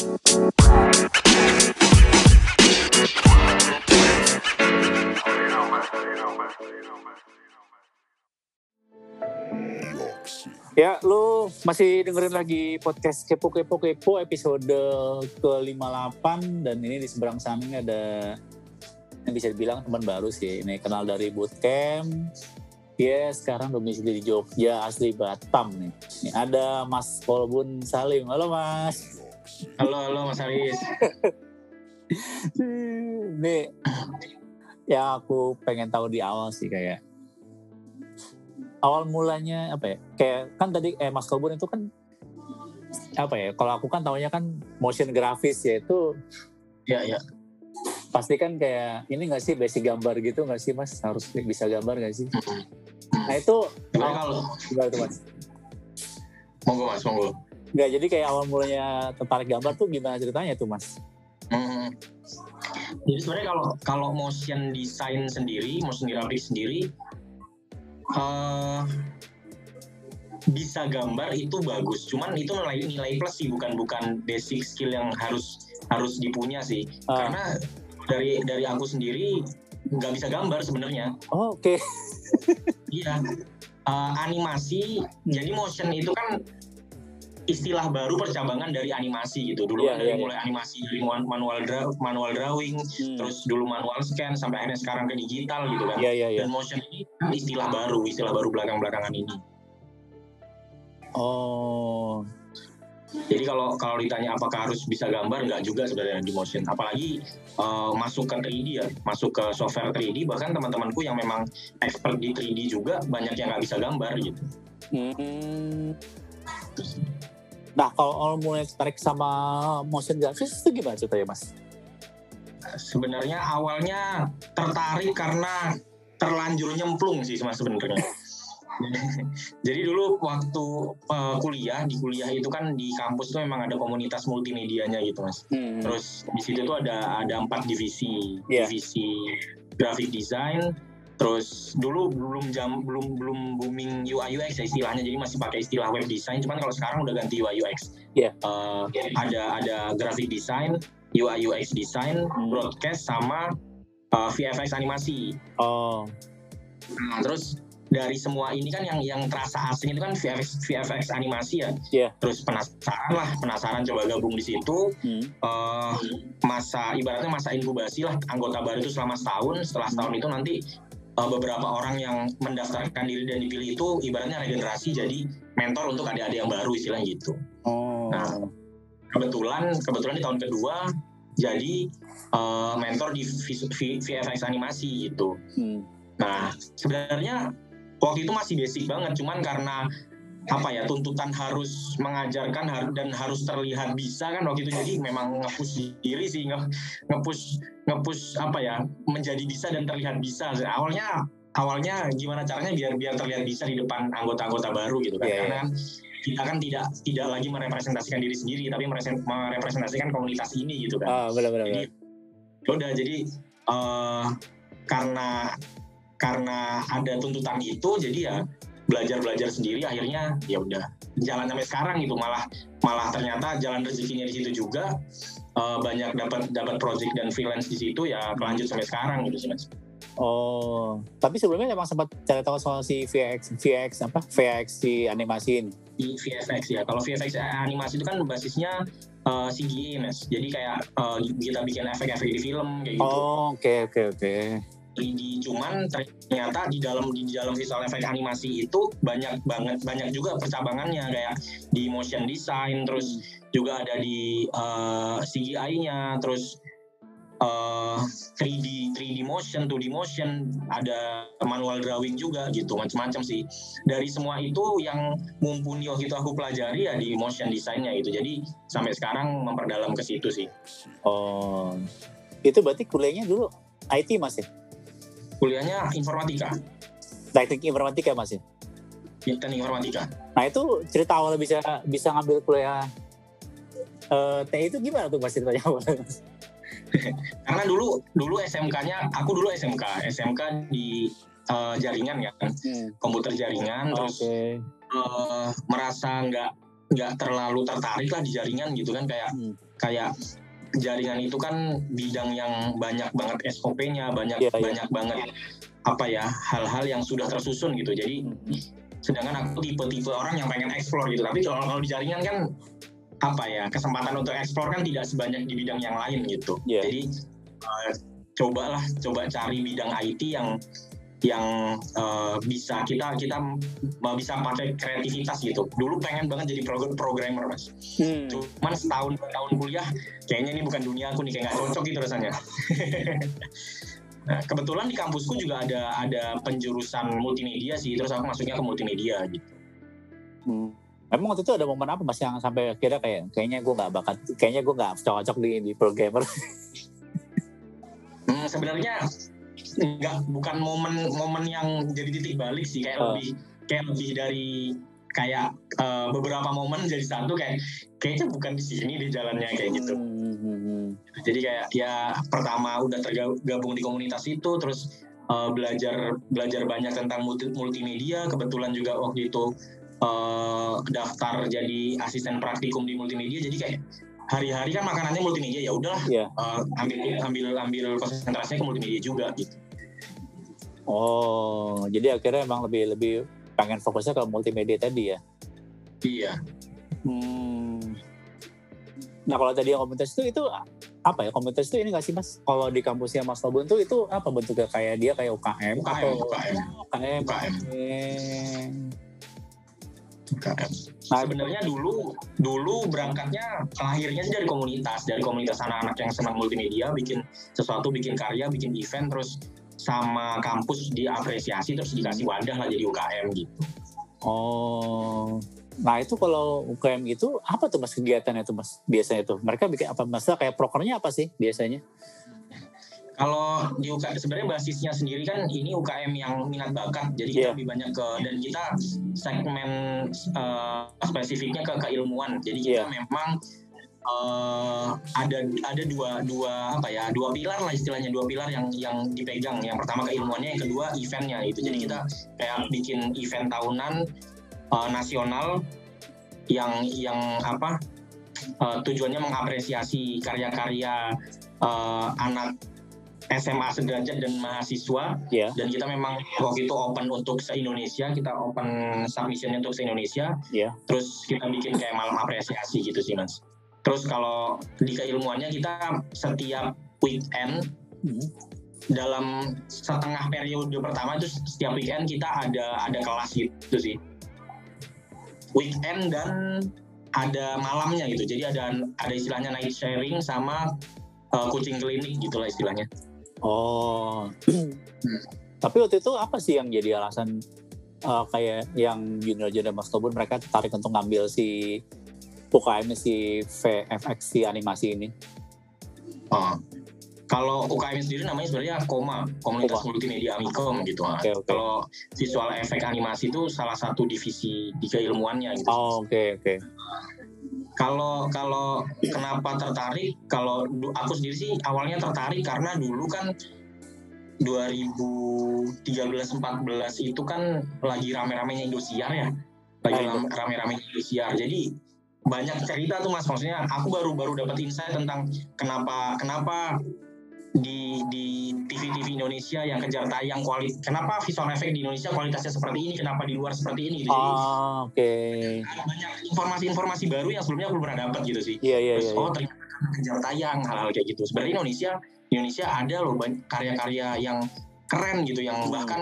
Ya, lu masih dengerin lagi podcast Kepo Kepo Kepo episode ke-58 dan ini di seberang sana ini ada yang bisa dibilang teman baru sih. Ini kenal dari bootcamp. Dia sekarang domisili di Jogja, asli Batam nih. Ini ada Mas Polbun Salim. Halo Mas. Halo, halo Mas Aris. Nih, ya aku pengen tahu di awal sih kayak awal mulanya apa ya? Kayak kan tadi eh Mas Kobun itu kan apa ya? Kalau aku kan tahunya kan motion grafis ya itu Ya, ya. pasti kan kayak ini nggak sih basic gambar gitu nggak sih Mas? Harus bisa gambar nggak sih? Nah itu awal- kalau? Gimana tuh Mas? Monggo Mas, monggo. Nggak jadi kayak awal mulanya tertarik gambar tuh gimana ceritanya tuh Mas Hmm. Jadi sebenarnya kalau kalau motion design sendiri, motion graphic sendiri, eh bisa gambar itu bagus. Cuman itu nilai nilai plus sih, bukan bukan basic skill yang harus harus dipunya sih. Ah. Karena dari dari aku sendiri nggak bisa gambar sebenarnya. oh, oke Iya. Eh, animasi, jadi motion itu kan istilah baru percabangan dari animasi gitu. Dulu kan dari iya, iya. mulai animasi dari man- manual dra- manual drawing, Hmm. terus dulu manual scan sampai akhirnya sekarang ke digital gitu kan. iya iya iya Dan motion ini istilah baru, istilah baru belakang-belakangan ini. oh Jadi kalau kalau ditanya apakah harus bisa gambar, nggak juga sebenarnya di motion. Apalagi eh, masuk ke 3D ya, masuk ke software 3D. Bahkan teman-temanku yang memang expert di 3D juga banyak yang nggak bisa gambar gitu. Hmm. Nah, kalau mulai tertarik sama motion graphics itu gimana ceritanya, Mas? sebenarnya awalnya tertarik karena terlanjur nyemplung sih mas sebenarnya. Jadi dulu waktu uh, kuliah di kuliah itu kan di kampus tuh memang ada komunitas multimedianya gitu mas. Hmm. Terus di situ tuh ada ada empat divisi, Iya. divisi graphic design. Terus dulu belum jam belum belum booming UI UX ya istilahnya, jadi masih pakai istilah web design. Cuman kalau sekarang udah ganti UI UX. Iya. Uh, ada ada graphic design, UI UX design, Hmm. broadcast sama uh, VFX animasi. Oh, Nah, terus dari semua ini kan yang yang terasa asing itu kan VFX, VFX animasi ya. Iya. Terus penasaran lah, penasaran coba gabung di situ. hmm. eh, masa ibaratnya masa inkubasi lah anggota baru itu selama setahun. Setelah setahun itu nanti eh, beberapa orang yang mendaftarkan diri dan dipilih itu ibaratnya regenerasi jadi mentor untuk adik-adik yang baru istilahnya gitu. oh, Nah, kebetulan kebetulan di tahun kedua jadi eh, mentor di VFX animasi gitu. Hmm. Nah, sebenarnya waktu itu masih basic banget, cuman karena apa ya tuntutan harus mengajarkan dan harus terlihat bisa kan waktu itu jadi memang ngepush diri sih nge ngepush ngepush apa ya menjadi bisa dan terlihat bisa awalnya awalnya gimana caranya biar biar terlihat bisa di depan anggota-anggota baru gitu kan Iya, iya. karena kita kan tidak tidak lagi merepresentasikan diri sendiri tapi merepresentasikan komunitas ini gitu kan ah, benar-benar. jadi ya udah jadi eh, karena karena ada tuntutan itu jadi ya belajar belajar sendiri akhirnya ya udah jalan sampai sekarang gitu malah malah ternyata jalan rezekinya di situ juga eh, banyak dapat dapat project dan freelance di situ ya kelanjut sampai sekarang gitu sih mas Oh, tapi sebelumnya emang sempat cari tahu soal si VX, VX apa? VX si animasi ini. VFX ya kalau VFX animasi itu kan basisnya eh, CGI mas jadi kayak eh, kita bikin efek-efek di film kayak gitu Oh, oke oke oke. 3D cuman ternyata di dalam di dalam visual effect animasi itu banyak banget banyak juga percabangannya. Kayak di motion design terus juga ada di eh, CGI-nya terus eh, 3D 3D motion 2D motion ada manual drawing juga gitu. Macam-macam sih. Dari semua itu yang mumpuni waktu itu aku pelajari ya di motion design-nya gitu jadi sampai sekarang memperdalam ke situ sih. Oh, itu berarti kuliahnya dulu IT mas ya? Kuliahnya informatika Teknik informatika mas ya? teknik informatika Nah itu cerita awal bisa bisa ngambil kuliah eh TI itu gimana tuh mas ceritanya mas? karena dulu dulu SMK-nya aku dulu SMK SMK di eh, jaringan ya kan Hmm. komputer jaringan terus Oke. eh, merasa nggak nggak terlalu tertarik lah di jaringan gitu kan kayak hmm. kayak jaringan itu kan bidang yang banyak banget SOP-nya, banyak yeah, iya. banyak banget apa ya hal-hal yang sudah tersusun gitu. Jadi sedangkan aku tipe-tipe orang yang pengen explore gitu. Tapi kalau kalau di jaringan kan apa ya kesempatan untuk explore kan tidak sebanyak di bidang yang lain gitu. Yeah. Jadi uh, cobalah coba cari bidang IT yang yang uh, bisa kita kita bisa pakai kreativitas gitu. Dulu pengen banget jadi programmer mas. Hmm. Cuman setahun dua tahun kuliah, kayaknya ini bukan dunia aku nih kayak gak cocok gitu rasanya. nah, kebetulan di kampusku juga ada ada penjurusan multimedia sih, terus aku masuknya ke multimedia gitu. Hmm. Emang waktu itu ada momen apa mas yang sampai kira kayak kayaknya gue nggak bakat, kayaknya gue nggak cocok di, di programmer. hmm, sebenarnya enggak bukan momen-momen yang jadi titik balik sih kayak uh. lebih kayak lebih dari kayak uh, beberapa momen jadi satu kayak kayaknya bukan di sini di jalannya kayak gitu. Hmm. Jadi kayak ya pertama udah tergabung di komunitas itu terus uh, belajar belajar banyak tentang multi, multimedia kebetulan juga waktu itu uh, daftar jadi asisten praktikum di multimedia jadi kayak hari-hari kan makanannya multimedia ya udahlah yeah. uh, ambil ambil ambil konsentrasinya ke multimedia juga gitu. Oh, jadi akhirnya emang lebih lebih pengen fokusnya ke multimedia tadi ya? Iya. Hmm. Nah kalau tadi yang komunitas itu itu apa ya komunitas itu ini nggak sih mas? Kalau di kampusnya Mas Tobun tuh itu apa bentuknya kayak dia kayak UKM, UKM atau UKM UKM, UKM. UKM. UKM. Nah sebenarnya dulu dulu berangkatnya lahirnya dari komunitas dari komunitas anak-anak yang senang multimedia bikin sesuatu bikin karya bikin event terus sama kampus diapresiasi terus dikasih wadah lah jadi UKM gitu. Oh, nah itu kalau UKM itu apa tuh mas kegiatannya tuh mas biasanya tuh mereka bikin apa mas kayak prokernya apa sih biasanya? Kalau di UKM sebenarnya basisnya sendiri kan ini UKM yang minat bakat, jadi kita yeah. lebih banyak ke dan kita segmen uh, spesifiknya ke keilmuan. Jadi kita yeah. memang uh, ada ada dua dua apa ya dua pilar lah istilahnya dua pilar yang yang dipegang. Yang pertama keilmuannya, yang kedua eventnya itu. Jadi kita kayak bikin event tahunan uh, nasional yang yang apa uh, tujuannya mengapresiasi karya-karya uh, anak SMA sederajat dan mahasiswa yeah. dan kita memang waktu itu open untuk se Indonesia kita open submissionnya untuk se Indonesia yeah. terus kita bikin kayak malam apresiasi gitu sih mas terus kalau di keilmuannya kita setiap weekend hmm. dalam setengah periode pertama itu setiap weekend kita ada ada kelas gitu sih weekend dan ada malamnya gitu jadi ada ada istilahnya night sharing sama uh, kucing klinik gitulah istilahnya Oh. Tapi waktu itu apa sih yang jadi alasan uh, kayak yang junior-junior Mas Tobun mereka tertarik untuk ngambil si UKM si VFX si animasi ini? Oh. Kalau UKM sendiri namanya sebenarnya Koma, Komunitas. Multimedia Amikom gitu. Okay, okay. Kalau visual efek animasi itu salah satu divisi di keilmuannya gitu. Oh, oke okay, oke. Okay kalau kalau kenapa tertarik? Kalau aku sendiri sih awalnya tertarik karena dulu kan 2013-14 itu kan lagi rame-ramenya Indosiar ya. Lagi rame-ramenya Indosiar. Jadi banyak cerita tuh mas. Maksudnya aku baru baru dapat insight tentang kenapa kenapa di di TV-TV Indonesia yang kejar tayang kualitas kenapa visual effect di Indonesia kualitasnya seperti ini kenapa di luar seperti ini gitu. Oh, oke. Okay. banyak informasi-informasi baru yang sebelumnya aku belum pernah dapat gitu sih. Iya, iya, iya. Oh, ternyata kejar tayang hal-hal kayak gitu. Sebenarnya Indonesia Indonesia ada loh karya-karya yang keren gitu yang hmm. bahkan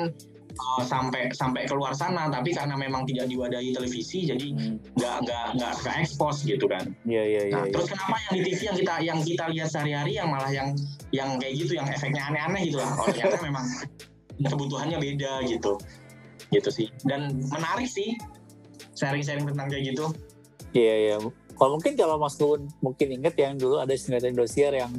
uh, sampai sampai keluar sana tapi karena memang tidak diwadahi televisi jadi hmm. nggak hmm. nggak nggak ke ekspos gitu kan iya iya iya nah, ya. terus kenapa yang di TV yang kita yang kita lihat sehari-hari yang malah yang yang kayak gitu yang efeknya aneh-aneh gitu lah oh ternyata memang kebutuhannya beda gitu gitu sih dan menarik sih sharing-sharing tentang kayak gitu iya iya kalau mungkin kalau Mas Kun mungkin inget yang dulu ada sinetron Indosiar yang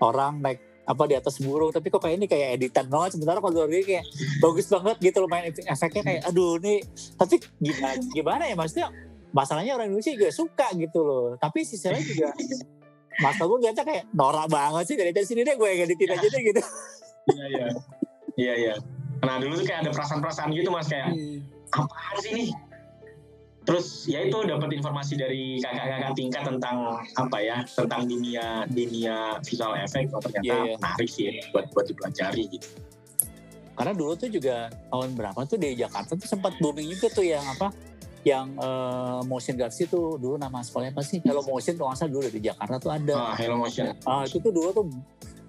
orang naik apa di atas burung tapi kok kayak ini kayak editan banget. Sementara kalau luar kayak bagus banget gitu loh main efeknya kayak aduh nih tapi gimana gimana ya maksudnya masalahnya orang Indonesia juga suka gitu loh. Tapi sisanya juga Mas gue ngeliatnya kayak norak banget sih. Dari sini deh gue yang editin aja deh gitu. Iya iya. Iya iya. Nah dulu tuh kayak ada perasaan-perasaan gitu mas kayak hmm. apaan sih nih terus ya itu dapat informasi dari kakak-kakak tingkat tentang apa ya tentang dunia dunia visual effect. Oh ternyata yeah, yeah. menarik sih buat buat dipelajari gitu. Karena dulu tuh juga tahun berapa tuh di Jakarta tuh sempat booming juga tuh yang apa yang uh, motion graphics itu dulu nama sekolahnya apa sih? Hello Motion kalau nggak salah dulu di Jakarta tuh ada. Ah, Hello Motion. Ah itu tuh dulu tuh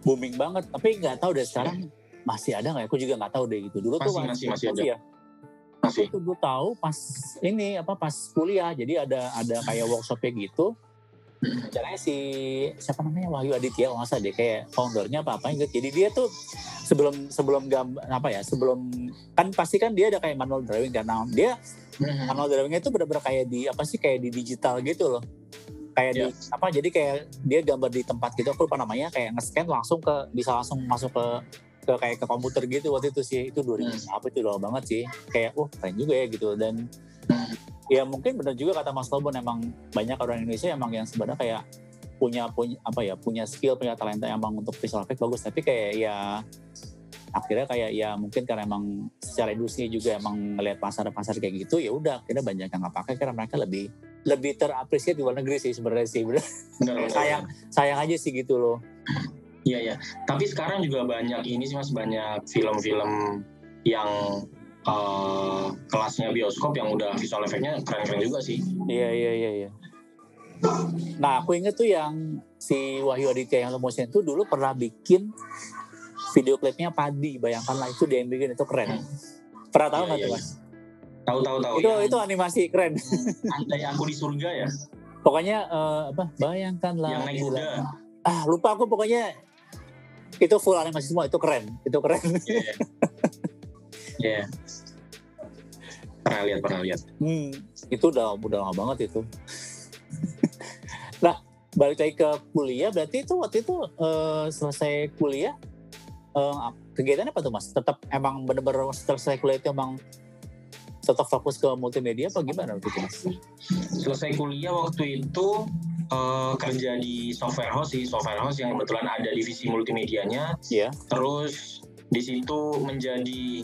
booming banget. Tapi nggak tahu deh sekarang masih ada nggak ya? aku juga nggak tahu deh gitu. Dulu masih, tuh masih masih, masih ada. ya masih. Itu gue tahu pas ini apa pas kuliah. Jadi ada ada kayak workshopnya gitu. Caranya si siapa namanya Wahyu Aditya nggak usah deh kayak foundernya apa apa gitu. Jadi dia tuh sebelum sebelum gambar apa ya sebelum kan pasti kan dia ada kayak manual drawing. Nah, dia mm-hmm. manual drawingnya itu benar-benar kayak di apa sih kayak di digital gitu loh kayak yeah. di ya. apa jadi kayak dia gambar di tempat gitu aku lupa namanya kayak nge-scan langsung ke bisa langsung masuk ke ke kayak ke komputer gitu waktu itu sih itu 2000 hmm. apa itu lama banget sih kayak oh keren juga ya gitu dan hmm. ya mungkin benar juga kata Mas Lobon emang banyak orang Indonesia emang yang sebenarnya kayak punya punya apa ya punya skill punya talenta emang untuk visual effect bagus tapi kayak ya akhirnya kayak ya mungkin karena emang secara industri juga emang ngelihat pasar-pasar kayak gitu ya udah akhirnya banyak yang nggak pakai karena mereka lebih lebih terapresiasi di luar negeri sih sebenarnya sih bener. sayang sayang aja sih gitu loh Iya ya. Tapi sekarang juga banyak ini sih mas banyak film-film yang uh, kelasnya bioskop yang udah visual efeknya keren-keren juga sih. Iya iya iya. iya. Nah aku inget tuh yang si Wahyu Aditya yang Motion itu dulu pernah bikin video klipnya Padi. Bayangkanlah itu dia yang bikin itu keren. Hmm. Pernah tahu iya, nggak iya, tuh iya. mas? Tahu tahu tahu. Itu yang... itu animasi keren. Andai aku di surga ya. Pokoknya uh, apa? Bayangkanlah. Yang naik kuda. Ah lupa aku pokoknya itu full animasi semua itu keren itu keren yeah. yeah. pernah lihat pernah lihat hmm, itu udah udah lama banget itu nah balik lagi ke kuliah berarti itu waktu itu uh, selesai kuliah uh, kegiatannya apa tuh mas tetap emang bener-bener selesai kuliah itu emang tetap fokus ke multimedia apa gimana waktu itu mas? Selesai kuliah waktu itu uh, kerja di software house sih software house yang kebetulan ada divisi multimedianya yeah. terus di situ menjadi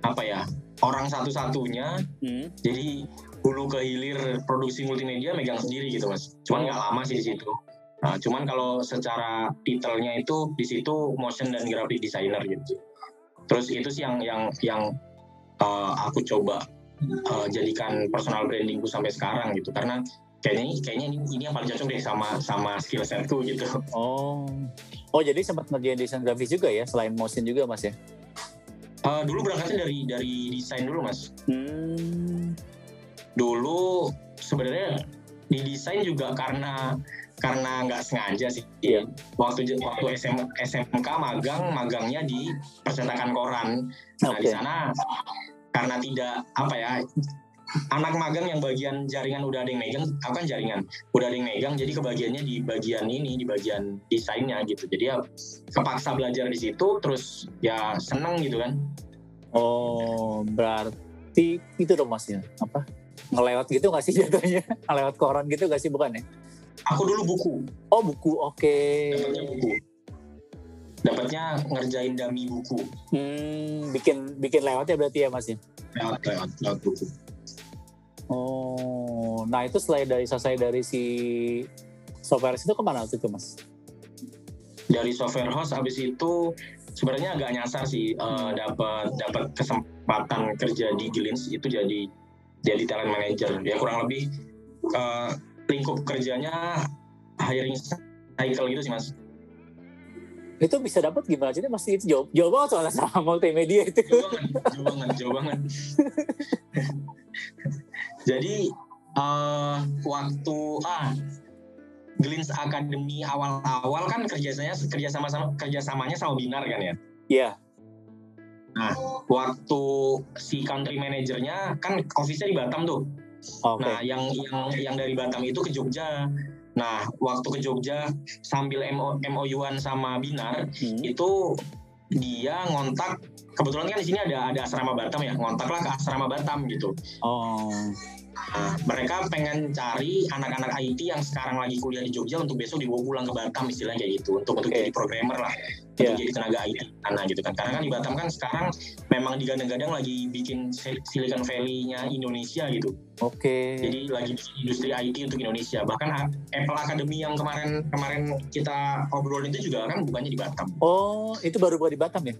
apa ya orang satu-satunya hmm. jadi hulu ke hilir produksi multimedia megang sendiri gitu mas cuman nggak lama sih di situ nah, cuman kalau secara titelnya itu di situ motion dan graphic designer gitu terus itu sih yang yang yang uh, aku coba uh, jadikan personal brandingku sampai sekarang gitu karena kayaknya kayaknya ini, ini yang paling cocok deh sama sama skill setku gitu. Oh, oh jadi sempat ngerjain desain grafis juga ya selain motion juga mas ya? Uh, dulu berangkatnya dari dari desain dulu mas. Hmm. Dulu sebenarnya di desain juga karena karena nggak sengaja sih. Iya. Waktu waktu SM, SMK magang magangnya di percetakan koran. Nah okay. di sana karena tidak apa ya anak magang yang bagian jaringan udah ada yang megang, aku kan jaringan udah ada yang megang, jadi kebagiannya di bagian ini, di bagian desainnya gitu. Jadi ya kepaksa belajar di situ, terus ya seneng gitu kan. Oh, berarti itu dong mas ya? Apa? Ngelewat gitu gak sih jatuhnya? Ngelewat koran gitu gak sih bukan ya? Aku dulu buku. Oh buku, oke. Okay. Dapatnya buku. Dapatnya ngerjain dami buku. Hmm, bikin bikin lewat ya berarti ya mas ya? Lewat, lewat, lewat buku. Oh, nah itu selain dari selesai dari si software itu ke mana waktu itu mas? Dari software house habis itu sebenarnya agak nyasar sih uh, dapat dapat kesempatan kerja di Gilins itu jadi jadi talent manager ya kurang lebih uh, lingkup kerjanya hiring cycle gitu sih mas itu bisa dapat gimana sih pasti itu jauh jauh banget soalnya sama multimedia itu jauh banget jauh banget jauh banget Jadi uh, waktu ah Glins Academy awal-awal kan kerjasanya kerja sama sama kerjasamanya sama Binar kan ya? Iya. Yeah. Nah, waktu si country manajernya kan office-nya di Batam tuh. Okay. Nah, yang yang yang dari Batam itu ke Jogja. Nah, waktu ke Jogja sambil MO, MOU-an sama Binar hmm. itu dia ngontak kebetulan kan di sini ada ada asrama Batam ya ngontaklah ke asrama Batam gitu oh mereka pengen cari anak-anak IT yang sekarang lagi kuliah di Jogja untuk besok dibawa pulang ke Batam istilahnya kayak gitu untuk untuk jadi programmer lah untuk yeah. jadi tenaga IT karena gitu kan karena kan di Batam kan sekarang memang digadang-gadang lagi bikin Silicon Valley-nya Indonesia gitu. Oke. Okay. Jadi lagi industri IT untuk Indonesia bahkan Apple Academy yang kemarin kemarin kita obrolin itu juga kan bukannya di Batam. Oh itu baru buat di Batam ya?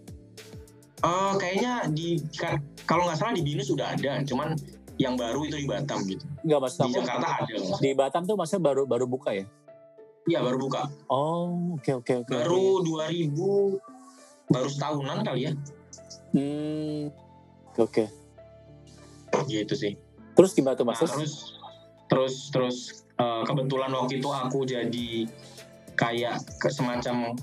Uh, kayaknya di kalau nggak salah di Binus sudah ada, cuman yang baru itu di Batam gitu. Enggak mas. Di Jakarta ada. Di Batam tuh masa baru baru buka ya? Iya baru buka. Oh oke okay, oke okay, oke. Okay. Baru 2000 baru setahunan kali ya. Hmm oke. Okay. Gitu sih. Terus gimana tuh mas? Nah, terus terus terus uh, kebetulan waktu itu aku jadi kayak ke semacam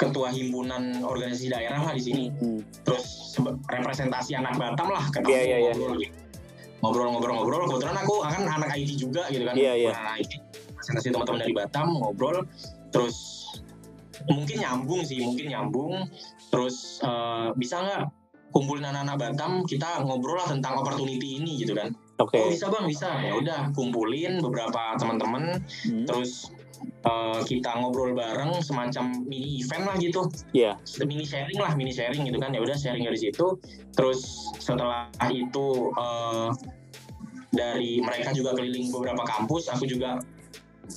ketua himpunan organisasi daerah lah di sini. Hmm. Terus representasi anak Batam lah yeah, yeah, yeah ngobrol-ngobrol-ngobrol kebetulan aku akan anak IT juga gitu kan iya, iya. anak IT presentasi teman-teman dari Batam ngobrol terus mungkin nyambung sih mungkin nyambung terus uh, bisa nggak kumpulin anak-anak Batam kita ngobrol lah tentang opportunity ini gitu kan Oke. Okay. Oh bisa bang bisa ya udah kumpulin beberapa teman-teman hmm. terus uh, kita ngobrol bareng semacam mini event lah gitu. Iya. Yeah. Mini sharing lah mini sharing gitu kan ya udah sharing dari situ. Terus setelah itu uh, dari mereka juga keliling beberapa kampus, aku juga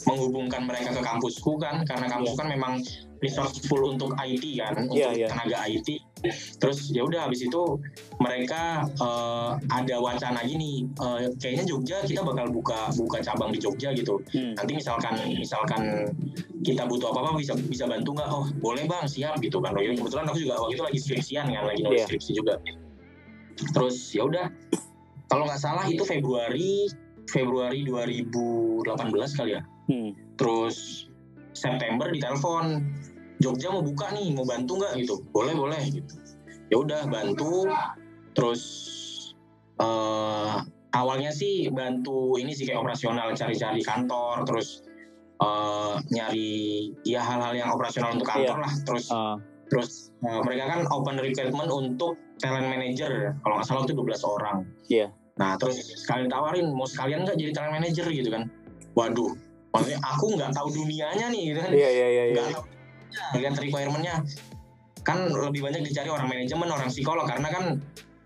menghubungkan mereka ke kampusku kan karena kampus yeah. kan memang resourceful untuk IT kan untuk yeah, yeah. tenaga IT terus ya udah habis itu mereka uh, ada wacana gini uh, kayaknya Jogja kita bakal buka buka cabang di Jogja gitu hmm. nanti misalkan misalkan kita butuh apa apa bisa bisa bantu nggak oh boleh bang siap gitu kan oh, kebetulan aku juga waktu itu lagi skripsian kan lagi nulis yeah. skripsi juga terus ya udah kalau nggak salah itu Februari Februari 2018 kali ya hmm. terus September di telepon Jogja mau buka nih mau bantu nggak gitu? Boleh boleh gitu. Ya udah bantu. Terus uh, awalnya sih bantu ini sih kayak operasional cari-cari kantor terus uh, nyari ya hal-hal yang operasional untuk kantor yeah. lah. Terus uh. terus uh, mereka kan open recruitment untuk talent manager. Kalau nggak salah itu 12 orang. Iya. Yeah. nah terus sekalian tawarin mau sekalian nggak jadi talent manager? gitu kan. Waduh maksudnya aku nggak tahu dunianya nih gitu kan. Iya iya iya, iya. Lihat requirementnya kan lebih banyak dicari orang manajemen orang psikolog karena kan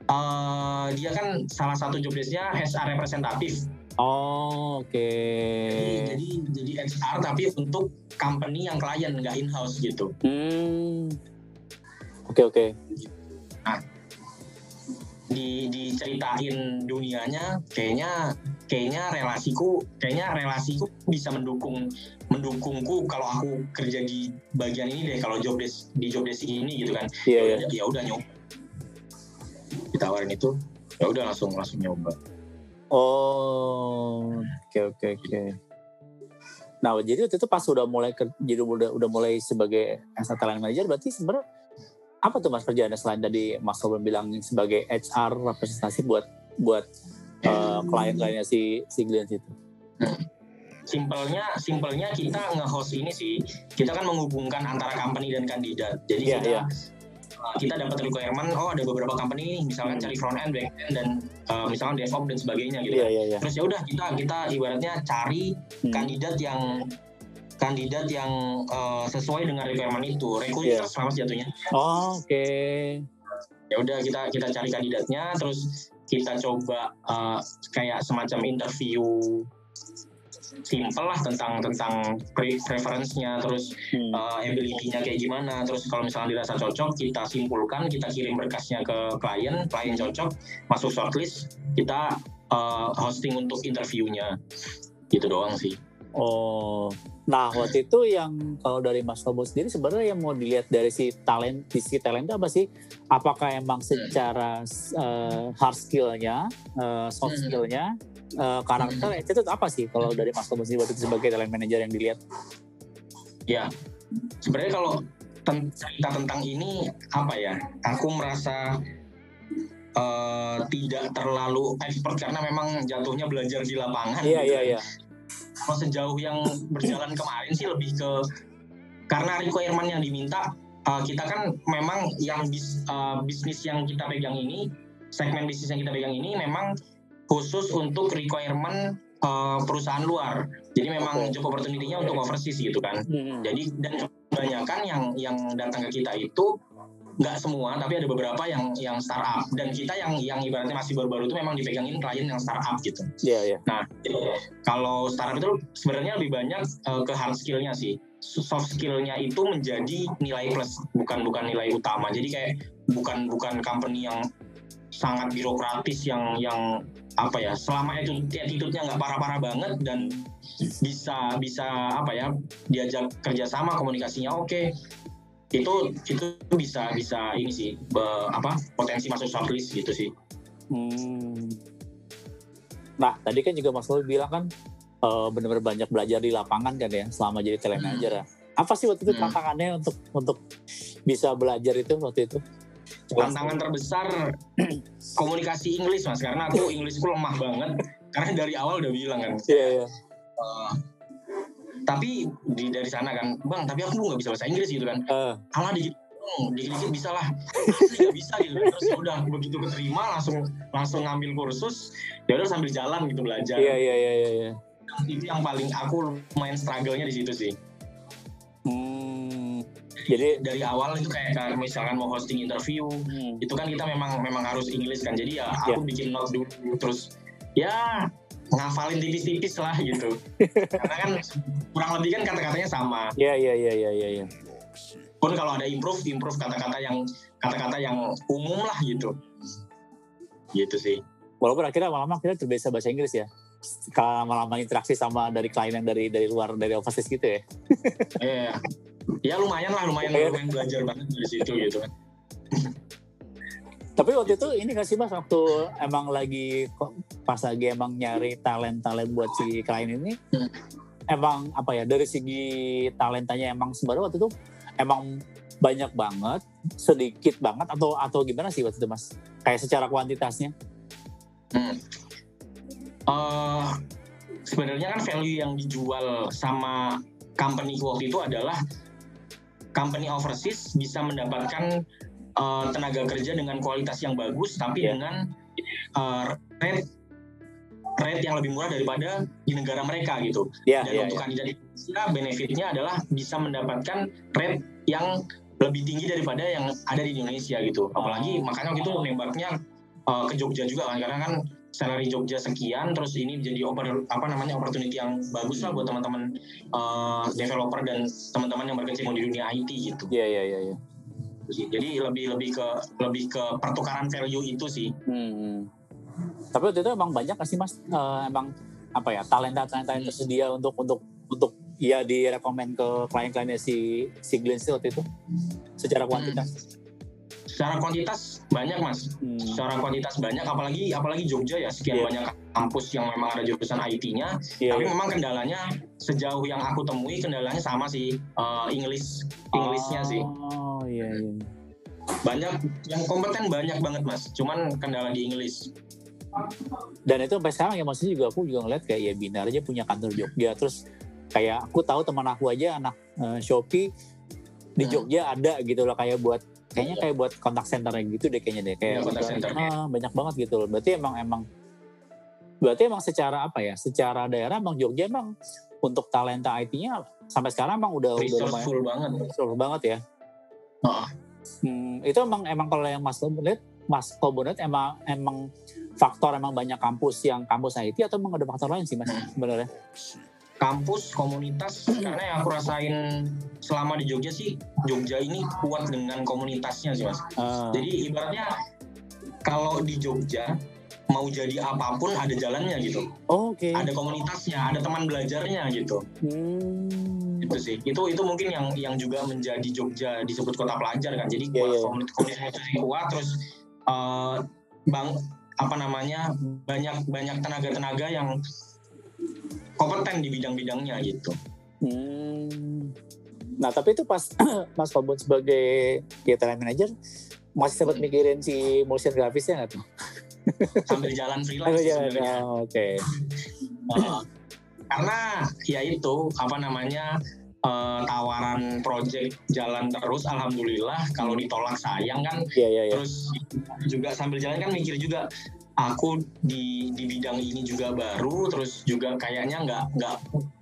uh, dia kan salah satu job desknya HR representatif Oh, oke. Okay. Jadi, jadi jadi HR tapi untuk company yang klien nggak in house gitu. Hmm. Oke okay, oke. Okay. Nah, di diceritain dunianya kayaknya kayaknya relasiku kayaknya relasiku bisa mendukung mendukungku kalau aku kerja di bagian ini deh kalau job desk di job desk ini gitu kan yeah, yeah. ya udah nyoba ditawarin itu ya udah langsung langsung nyoba oh oke okay, oke okay, oke okay. nah jadi waktu itu pas udah mulai ke, jadi udah udah mulai sebagai as talent manager berarti sebenarnya apa tuh mas kerjaannya selain tadi mas Robin bilang sebagai HR representasi buat buat uh, klien-kliennya si si Glenn itu? Simpelnya, simpelnya kita nge-host ini sih, kita kan menghubungkan antara company dan kandidat. Jadi yeah, kita yeah. kita dapat requirement, oh ada beberapa company misalkan hmm. cari front end, back end dan uh, misalkan DevOps dan sebagainya gitu. Yeah, yeah, yeah. Terus ya udah kita kita ibaratnya cari hmm. kandidat yang kandidat yang uh, sesuai dengan requirement itu recruiter yeah. sama jatuhnya oh, oke okay. ya udah kita kita cari kandidatnya terus kita coba uh, kayak semacam interview simple lah tentang tentang preference-nya terus hmm. uh, ability-nya kayak gimana terus kalau misalnya dirasa cocok kita simpulkan kita kirim berkasnya ke klien klien cocok masuk shortlist kita uh, hosting untuk interviewnya gitu doang sih Oh, nah waktu itu yang kalau dari Mas Tomo sendiri sebenarnya yang mau dilihat dari si talent, di si talent itu apa sih? Apakah emang secara uh, hard skillnya, uh, soft hmm. skillnya, uh, karakter itu apa sih kalau dari Mas Tomo sendiri sebagai talent manager yang dilihat? Ya, sebenarnya kalau cerita tentang ini apa ya? Aku merasa uh, tidak terlalu expert karena memang jatuhnya belajar di lapangan. Iya gitu. iya iya kalau sejauh yang berjalan kemarin sih lebih ke karena requirement yang diminta uh, kita kan memang yang bis, uh, bisnis yang kita pegang ini segmen bisnis yang kita pegang ini memang khusus untuk requirement uh, perusahaan luar. Jadi memang okay. job opportunity-nya untuk overseas gitu kan. Hmm. Jadi dan kebanyakan yang yang datang ke kita itu nggak semua tapi ada beberapa yang yang startup dan kita yang yang ibaratnya masih baru-baru itu memang dipegangin klien yang startup gitu. Iya yeah, iya. Yeah. Nah kalau startup itu sebenarnya lebih banyak uh, ke hard skillnya sih. Soft skillnya itu menjadi nilai plus bukan bukan nilai utama. Jadi kayak bukan bukan company yang sangat birokratis yang yang apa ya selama itu attitude-nya nggak parah-parah banget dan bisa bisa apa ya diajak kerjasama komunikasinya oke okay, itu itu bisa bisa ini sih be, apa potensi masuk shortlist gitu sih. Hmm. Nah tadi kan juga Mas Lul bilang kan uh, benar-benar banyak belajar di lapangan kan ya selama jadi talent manager ya. Apa sih waktu itu hmm. tantangannya untuk untuk bisa belajar itu waktu itu? Tantangan terbesar komunikasi Inggris mas karena aku Inggrisku lemah banget karena dari awal udah bilang kan. Iya yeah, iya. Yeah. Uh, tapi di dari sana kan bang tapi aku nggak bisa bahasa Inggris gitu kan uh. alah dikit dikit-dikit bisa lah nggak bisa gitu kan. terus ya udah begitu keterima langsung langsung ngambil kursus ya udah sambil jalan gitu belajar iya iya iya iya, iya. itu yang paling aku main struggle-nya di situ sih. Jadi dari awal itu kayak kan misalkan mau hosting interview hmm. itu kan kita memang memang harus Inggris kan jadi ya aku yeah. bikin note dulu terus ya ngafalin tipis-tipis lah gitu. Karena kan kurang lebih kan kata-katanya sama. Iya iya iya iya iya. Ya. Pun kalau ada improve, improve kata-kata yang kata-kata yang umum lah gitu. Gitu sih. Walaupun akhirnya lama-lama kita terbiasa bahasa Inggris ya. Kalau lama-lama interaksi sama dari klien yang dari dari luar dari overseas gitu ya. Iya. Ya lumayan lah, lumayan, lumayan belajar banget dari situ gitu kan. Tapi waktu itu ini gak sih mas waktu emang lagi pas lagi emang nyari talent talent buat si klien ini, hmm. emang apa ya dari segi talentanya emang sebenarnya waktu itu emang banyak banget, sedikit banget atau atau gimana sih waktu itu mas? Kayak secara kuantitasnya? Hmm. Uh, sebenarnya kan value yang dijual sama company waktu itu adalah company overseas bisa mendapatkan uh, tenaga kerja dengan kualitas yang bagus tapi yeah. dengan uh, rate rate yang lebih murah daripada di negara mereka gitu. Yeah, Dan yeah, untuk yeah. kandidat Indonesia benefitnya adalah bisa mendapatkan rate yang lebih tinggi daripada yang ada di Indonesia gitu. Apalagi makanya gitu nembaknya uh, ke Jogja juga kan karena kan salary Jogja sekian terus ini jadi oper, apa namanya opportunity yang bagus lah buat teman-teman uh, developer dan teman-teman yang berkecimpung di dunia IT gitu. Iya yeah, iya yeah, iya yeah, sih. Jadi lebih lebih ke lebih ke pertukaran value itu sih. Hmm. Tapi waktu itu emang banyak sih mas, uh, emang apa ya talenta talenta yang tersedia untuk untuk untuk ya direkomend ke klien-kliennya si si Glenn waktu itu secara kuantitas. Hmm. Secara kuantitas banyak mas, hmm. secara kuantitas banyak, apalagi apalagi Jogja ya sekian yeah. banyak kampus yang memang ada jurusan IT-nya. Yeah, Tapi yeah. memang kendalanya sejauh yang aku temui kendalanya sama sih uh, English Englishnya oh. sih iya iya. Banyak yang kompeten banyak banget mas, cuman kendala di Inggris. Dan itu sampai sekarang ya maksudnya juga aku juga ngeliat kayak ya Binar aja punya kantor Jogja terus kayak aku tahu teman aku aja anak uh, Shopee di hmm. Jogja ada gitu loh kayak buat kayaknya kayak buat kontak center gitu deh kayaknya deh. Kayak ya, center, ah, banyak banget gitu loh. Berarti emang emang berarti emang secara apa ya secara daerah emang Jogja emang untuk talenta IT-nya sampai sekarang emang udah udah lumayan banget. banget ya. Hmm, itu emang emang kalau yang Mas lihat Mas Kobonet emang emang faktor emang banyak kampus yang kampus IT atau emang ada faktor lain sih Mas hmm. sebenarnya? Kampus, komunitas, karena yang aku rasain selama di Jogja sih, Jogja ini kuat dengan komunitasnya sih Mas. Uh. Jadi ibaratnya kalau di Jogja mau jadi apa pun ada jalannya gitu. Oh, Oke. Okay. Ada komunitasnya, ada teman belajarnya gitu. Hmm itu sih itu itu mungkin yang yang juga menjadi Jogja disebut kota pelajar kan jadi yeah, yeah. komunitas kuat terus uh, bang apa namanya banyak banyak tenaga tenaga yang kompeten di bidang-bidangnya gitu. Hmm. Nah tapi itu pas Mas Kobun sebagai ya talent manager masih sempat hmm. mikirin si motion grafisnya nggak tuh? Sambil jalan freelance. Sambil jalan, oh, oke. Okay. Uh, karena ya itu apa namanya uh, tawaran project jalan terus alhamdulillah kalau ditolak sayang kan yeah, yeah, yeah. terus juga sambil jalan kan mikir juga aku di di bidang ini juga baru terus juga kayaknya nggak nggak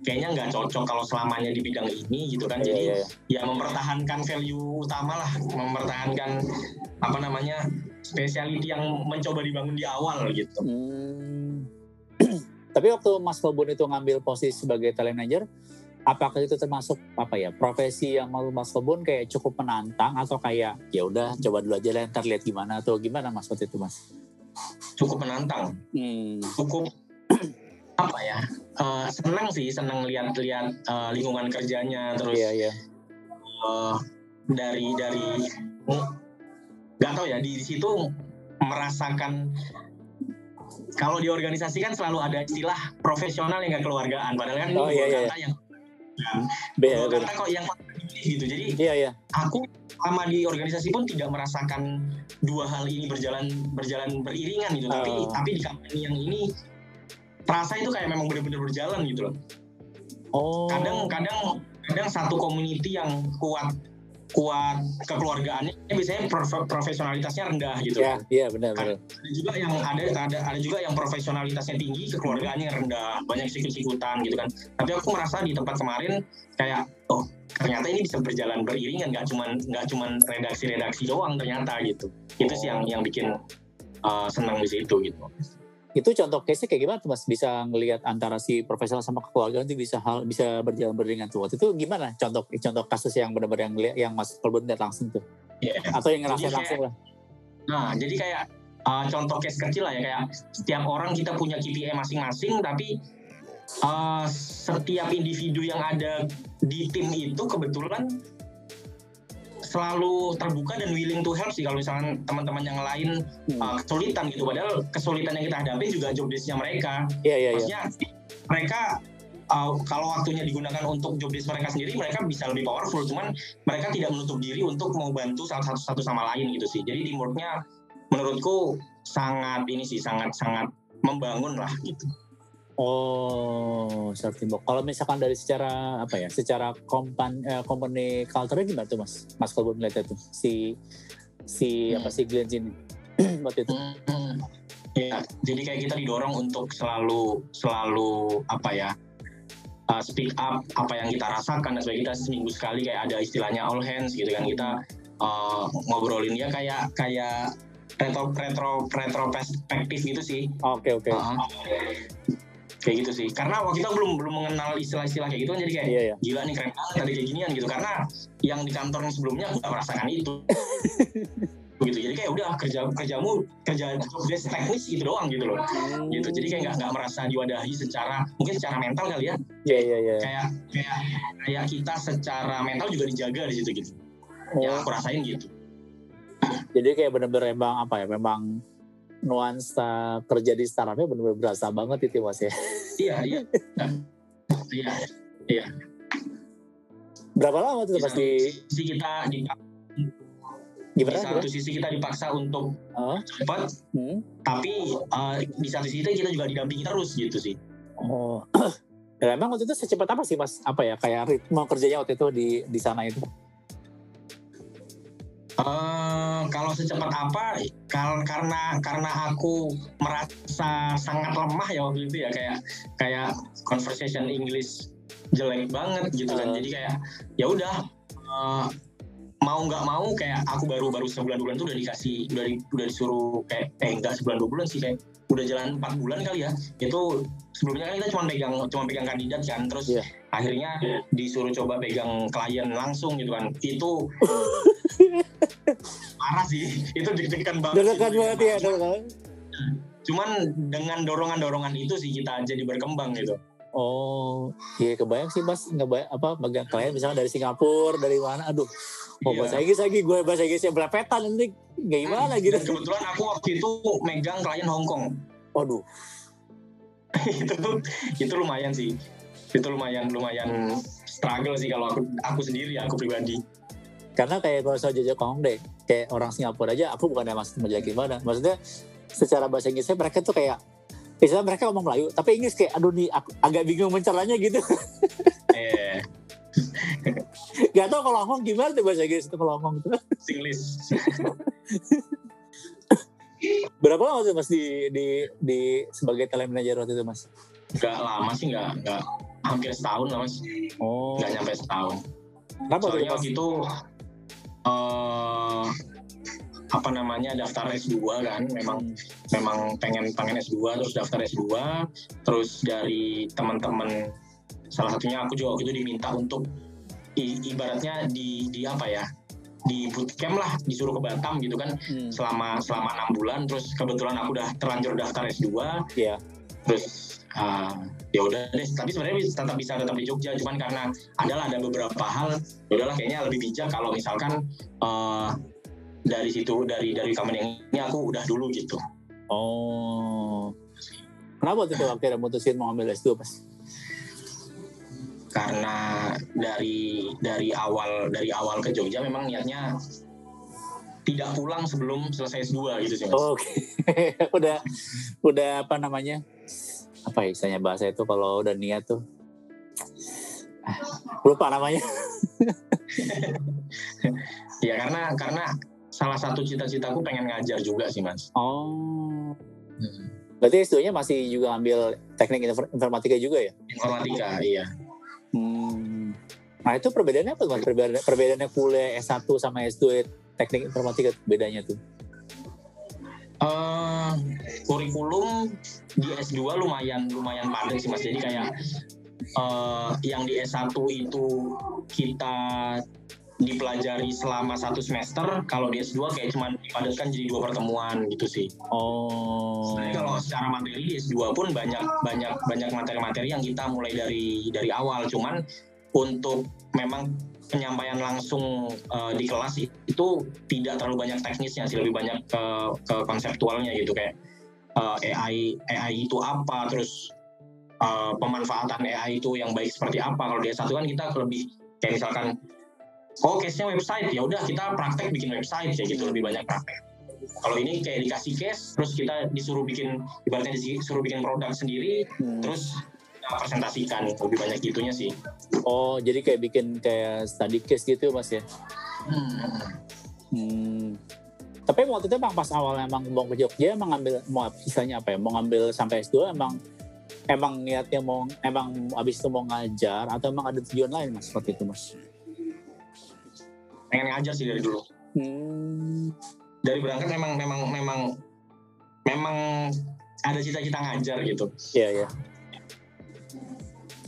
kayaknya nggak cocok kalau selamanya di bidang ini gitu kan Iya, jadi iya, iya. ya mempertahankan value utama lah mempertahankan apa namanya speciality yang mencoba dibangun di awal gitu Hmm. Tapi waktu Mas Kobun itu ngambil posisi sebagai talent manager, apakah itu termasuk apa ya profesi yang mau Mas Kobun kayak cukup menantang atau kayak ya udah coba dulu aja lah ntar lihat gimana atau gimana Mas waktu itu Mas? Cukup menantang Hmm. cukup apa ya eh, senang sih senang lihat-lihat eh, lingkungan kerjanya terus Iya iya. eh, dari dari nggak tahu ya di, situ merasakan kalau di organisasi kan selalu ada istilah profesional yang gak keluargaan padahal kan Oh, iya, iya. kata yang Be- dua be- kata kok yang gitu jadi Iya iya. aku sama di organisasi pun tidak merasakan dua hal ini berjalan berjalan beriringan gitu tapi Oh. tapi di company yang ini terasa itu kayak memang benar-benar berjalan gitu loh Oh. kadang kadang kadang satu community yang kuat kuat kekeluargaannya biasanya prof- profesionalitasnya rendah gitu. Ya, iya benar benar. ada juga yang ada ada ada juga yang profesionalitasnya tinggi kekeluargaannya rendah banyak sikut-sikutan gitu kan. Tapi aku merasa di tempat kemarin kayak oh ternyata ini bisa berjalan beriringan nggak cuman nggak cuman redaksi-redaksi doang ternyata gitu. Itu sih yang yang bikin uh, senang di situ gitu Itu contoh case-nya kayak gimana tuh Mas? Bisa ngelihat antara si profesional sama kekeluargaan itu bisa hal bisa berjalan beriringan tuh. Waktu itu gimana contoh contoh kasus yang benar-benar yang ngeliat- yang Mas Kobun lihat langsung tuh? Iya. Atau yang ngerasain kayak- langsung lah? Nah, jadi kayak uh, contoh case kecil lah ya kayak setiap orang kita punya KPI masing-masing tapi uh, setiap individu yang ada di tim itu kebetulan selalu terbuka dan willing to help sih kalau misalnya teman-teman yang lain Hmm. uh, kesulitan gitu. Padahal kesulitan yang kita hadapi juga job desk-nya mereka. Iya iya iya. maksudnya mereka uh, kalau waktunya digunakan untuk job desk mereka sendiri mereka bisa lebih powerful. Cuman mereka tidak menutup diri untuk mau bantu satu satu, satu sama lain gitu sih. Jadi teamworknya menurutku sangat ini sih sangat sangat membangun lah gitu Oh, seperti Mbok. Kalau misalkan dari secara apa ya, secara kompan eh, company culture gimana tuh Mas? Mas kalau melihat itu si si Hmm. apa sih Glenn ini waktu itu? Hmm, ya jadi kayak kita didorong untuk selalu selalu apa ya uh, speak up apa yang kita rasakan dan sebagainya kita seminggu sekali kayak ada istilahnya all hands gitu kan kita uh, ngobrolin ya kayak kayak retro retro retro perspektif gitu sih Oke oke. Uh, kayak gitu sih. Karena waktu kita belum belum mengenal istilah-istilah kayak gitu kan. Jadi kayak Iya iya. gila nih keren banget ada kayak ginian gitu. Karena yang di kantor yang sebelumnya aku gak merasakan itu. Gitu. Jadi kayak udah kerja kerjamu kerja desk teknis gitu doang gitu loh. Hmm. gitu. Jadi kayak nggak nggak merasa diwadahi secara mungkin secara mental kali ya. Iya iya iya. kayak kayak kayak kita secara mental juga dijaga di situ gitu. Oh, yang aku rasain gitu. Jadi kayak bener-bener emang apa ya, memang nuansa kerja di startupnya bener-bener berasa banget itu Mas ya. iya iya iya iya Berapa lama tuh di Mas di sisi kita di, di gimana? satu sisi kita dipaksa untuk Oh, cepat hmm. tapi uh, di satu sisi kita juga didampingi terus gitu sih oh. Dan emang waktu itu secepat apa sih Mas? Apa ya kayak ritme kerjanya waktu itu di di sana itu? Eh, kalau secepat apa kal- karena karena aku merasa sangat lemah ya waktu itu ya kayak kayak conversation English jelek banget gitu kan Uh. jadi kayak ya udah eh, mau nggak mau kayak aku baru baru sebulan dua bulan tuh udah dikasih udah di- udah disuruh kayak eh enggak sebulan dua bulan sih kayak udah jalan empat bulan kali ya. Itu sebelumnya kan kita cuma pegang cuma pegang kandidat kan. Terus Iya. akhirnya disuruh coba pegang klien langsung gitu kan. Itu parah sih. Itu deg-degan banget Deg-degan banget ya, deg-degan. cuman dengan dorongan-dorongan itu sih kita jadi berkembang gitu Oh, iya kebayang sih mas. Ngebayang apa bagian klien misalnya dari Singapura dari mana, aduh, oh Iya. bahasa Inggris lagi gue bahasa Inggrisnya belepetan nanti nggak gimana gitu. dan kebetulan aku waktu itu megang klien Hong Kong. Waduh, itu itu lumayan sih. Itu lumayan lumayan struggle sih kalau aku aku sendiri aku pribadi. Karena kayak kalau saya jajak Kong deh, kayak orang Singapura aja, aku bukan mas menjelek gimana, maksudnya secara bahasa Inggrisnya mereka tuh kayak Misalnya mereka ngomong Melayu, tapi Inggris kayak, aduh nih, aku agak bingung menceranya gitu. eh Gak tau kalau ngomong gimana tuh bahasa Inggris itu kalau ngomong gitu. Singlish Berapa lama tuh mas di di di sebagai talent manager waktu itu mas? Gak lama sih, gak, gak hampir setahun lah mas. Oh. Gak nyampe setahun. Kenapa tuh Soalnya mas? waktu itu eh apa namanya daftar S2 kan. Memang memang pengen pengen S2 terus daftar S2 terus dari teman-teman salah satunya aku juga waktu itu diminta untuk i- ibaratnya di di apa ya di bootcamp lah disuruh ke Batam gitu kan. Hmm, selama selama enam bulan terus kebetulan aku udah terlanjur daftar S2 Iya. terus uh, ya udah deh. Tapi sebenarnya tetap bisa tetap di Jogja. Cuman karena adalah ada beberapa hal ya udahlah kayaknya lebih bijak kalau misalkan uh, dari situ dari dari company ini aku udah dulu gitu Oh. Kenapa tuh akhirnya mutusin mau ambil S2 mas? karena dari dari awal dari awal ke Jogja memang niatnya tidak pulang sebelum selesai S2 gitu sih mas. Oh, Oke. udah udah apa namanya? Apa ya istilahnya bahasa itu kalau udah niat tuh? Ah, Lupa namanya. Ya karena karena salah satu cita-citaku pengen ngajar juga sih mas. Oh. Berarti S2-nya masih juga ambil teknik infor- informatika juga ya? Informatika iya. Hmm. Nah itu perbedaannya apa mas? Perbedaan, perbedaannya kuliah S1 sama S2 teknik informatika bedanya tuh? eh kurikulum di S2 lumayan lumayan padat sih Mas. Jadi kayak eh yang di S1 itu kita dipelajari selama satu semester, kalau di S2 kayak cuma dipadatkan jadi dua pertemuan gitu sih. Oh. Sebenarnya kalau secara materi di S2 pun banyak banyak banyak materi-materi yang kita mulai dari dari awal, cuman untuk memang penyampaian langsung eh, di kelas itu tidak terlalu banyak teknisnya sih lebih banyak ke, ke konseptualnya gitu kayak eh, AI AI itu apa terus eh, pemanfaatan AI itu yang baik seperti apa kalau di S1 kan kita lebih kayak misalkan oh case-nya website ya udah kita praktek bikin website kayak gitu lebih banyak praktek kalau ini kayak dikasih case terus kita disuruh bikin ibaratnya disuruh bikin produk sendiri Hmm. terus kita presentasikan lebih banyak gitunya sih Oh, jadi kayak bikin kayak study case gitu mas ya? Hmm. Hmm. Tapi waktu itu emang pas awal emang mau ke Jogja emang ngambil mau misalnya apa ya mau ngambil sampai S2 emang emang niatnya mau emang abis itu mau ngajar atau emang ada tujuan lain mas seperti itu mas? Pengen ngajar sih dari dulu Hmm. dari berangkat memang memang memang memang ada cita-cita ngajar gitu Iya ya.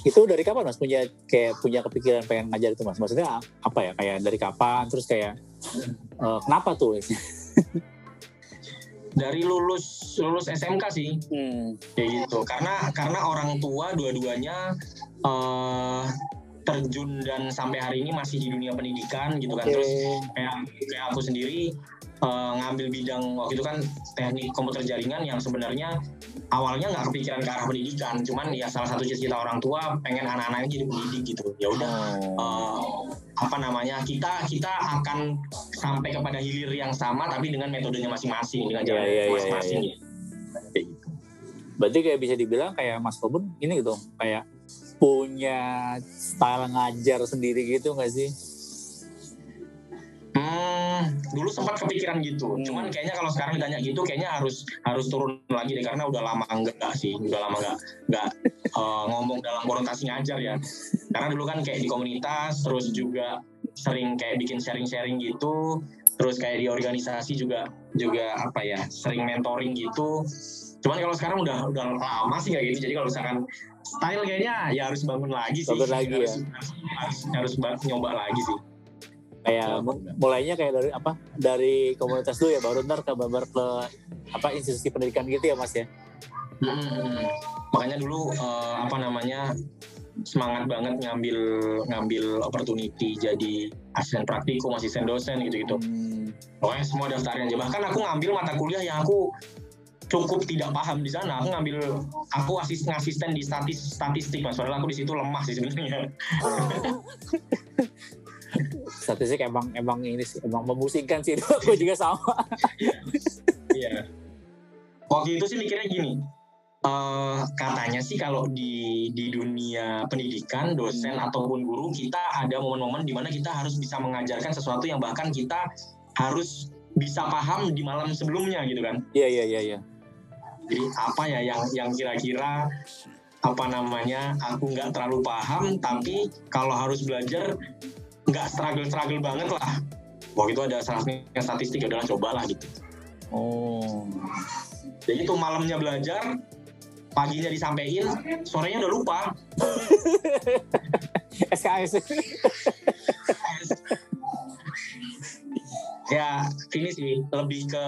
Itu dari kapan mas punya kayak punya kepikiran pengen ngajar itu mas? Maksudnya apa ya kayak dari kapan? Terus kayak eh, kenapa tuh? dari lulus lulus SMK sih Hmm. kayak gitu karena karena orang tua dua-duanya eh, terjun dan sampai hari ini masih di dunia pendidikan gitu kan. Terus kayak kayak aku sendiri eh, ngambil bidang waktu itu kan teknik komputer jaringan yang sebenarnya awalnya nggak kepikiran ke arah pendidikan. Cuman ya salah satu cita-cita orang tua pengen anak-anaknya jadi pendidik gitu. Ya udah eh, apa namanya kita kita akan sampai kepada hilir yang sama tapi dengan metodenya masing-masing dengan Iya, jalan iya, iya, masing-masing iya. Kayak gitu. Berarti kayak bisa dibilang kayak Mas Kobun ini gitu kayak punya style ngajar sendiri gitu nggak sih? Hmm, dulu sempat kepikiran gitu. Hmm. Cuman kayaknya kalau sekarang ditanya gitu, kayaknya harus harus turun lagi deh karena udah lama enggak sih, udah lama enggak enggak eh, ngomong dalam konotasi ngajar ya. Karena dulu kan kayak di komunitas, terus juga sering kayak bikin sharing-sharing gitu, terus kayak di organisasi juga juga apa ya, sering mentoring gitu. Cuman kalau sekarang udah udah lama sih kayak gitu. Jadi kalau misalkan style kayaknya ya harus bangun lagi sih. Bangun lagi harus, ya. harus, harus, harus ba- nyoba lagi sih. Kayak mu- mulainya kayak dari apa? Dari komunitas dulu ya baru ntar ke babar ke apa institusi pendidikan gitu ya Mas ya? Hmm, makanya dulu eh, apa namanya semangat banget ngambil ngambil opportunity jadi asisten praktikum, asisten dosen gitu-gitu. Hmm. Pokoknya semua daftarin aja. Bahkan aku ngambil mata kuliah yang aku cukup tidak paham di sana. Aku ngambil aku asisten asisten di statis statistik mas. Padahal aku di situ lemah sih sebenarnya. Statistik emang emang ini sih emang memusingkan sih. Aku juga sama. Iya. Waktu itu sih mikirnya gini. eh, katanya sih kalau di di dunia pendidikan dosen ataupun guru kita ada momen-momen di mana kita harus bisa mengajarkan sesuatu yang bahkan kita harus bisa paham di malam sebelumnya gitu kan iya iya iya iya jadi apa ya yang yang kira-kira apa namanya aku nggak terlalu paham tapi kalau harus belajar nggak struggle struggle banget lah. Waktu itu ada salah statistik ya udah cobalah gitu. Oh. Jadi itu malamnya belajar paginya disampaikan sorenya udah lupa. SKS ya ini sih lebih ke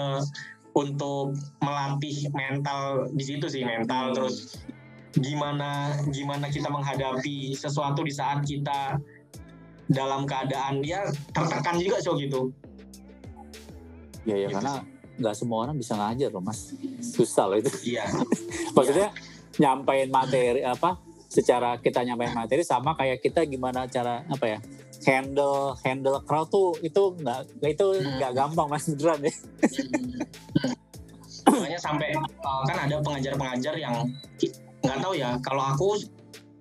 untuk melatih mental di situ sih mental terus gimana gimana kita menghadapi sesuatu di saat kita dalam keadaan dia tertekan juga sih gitu. Ya ya gitu karena nggak semua orang bisa ngajar loh mas, susah loh itu. Iya. Maksudnya ya. nyampein materi apa? Secara kita nyampein materi sama kayak kita gimana cara apa ya? handle handle crowd tuh itu nggak itu hmm. nggak hmm. gampang mas beneran ya. Makanya sampai uh, kan ada pengajar-pengajar yang nggak tahu ya kalau aku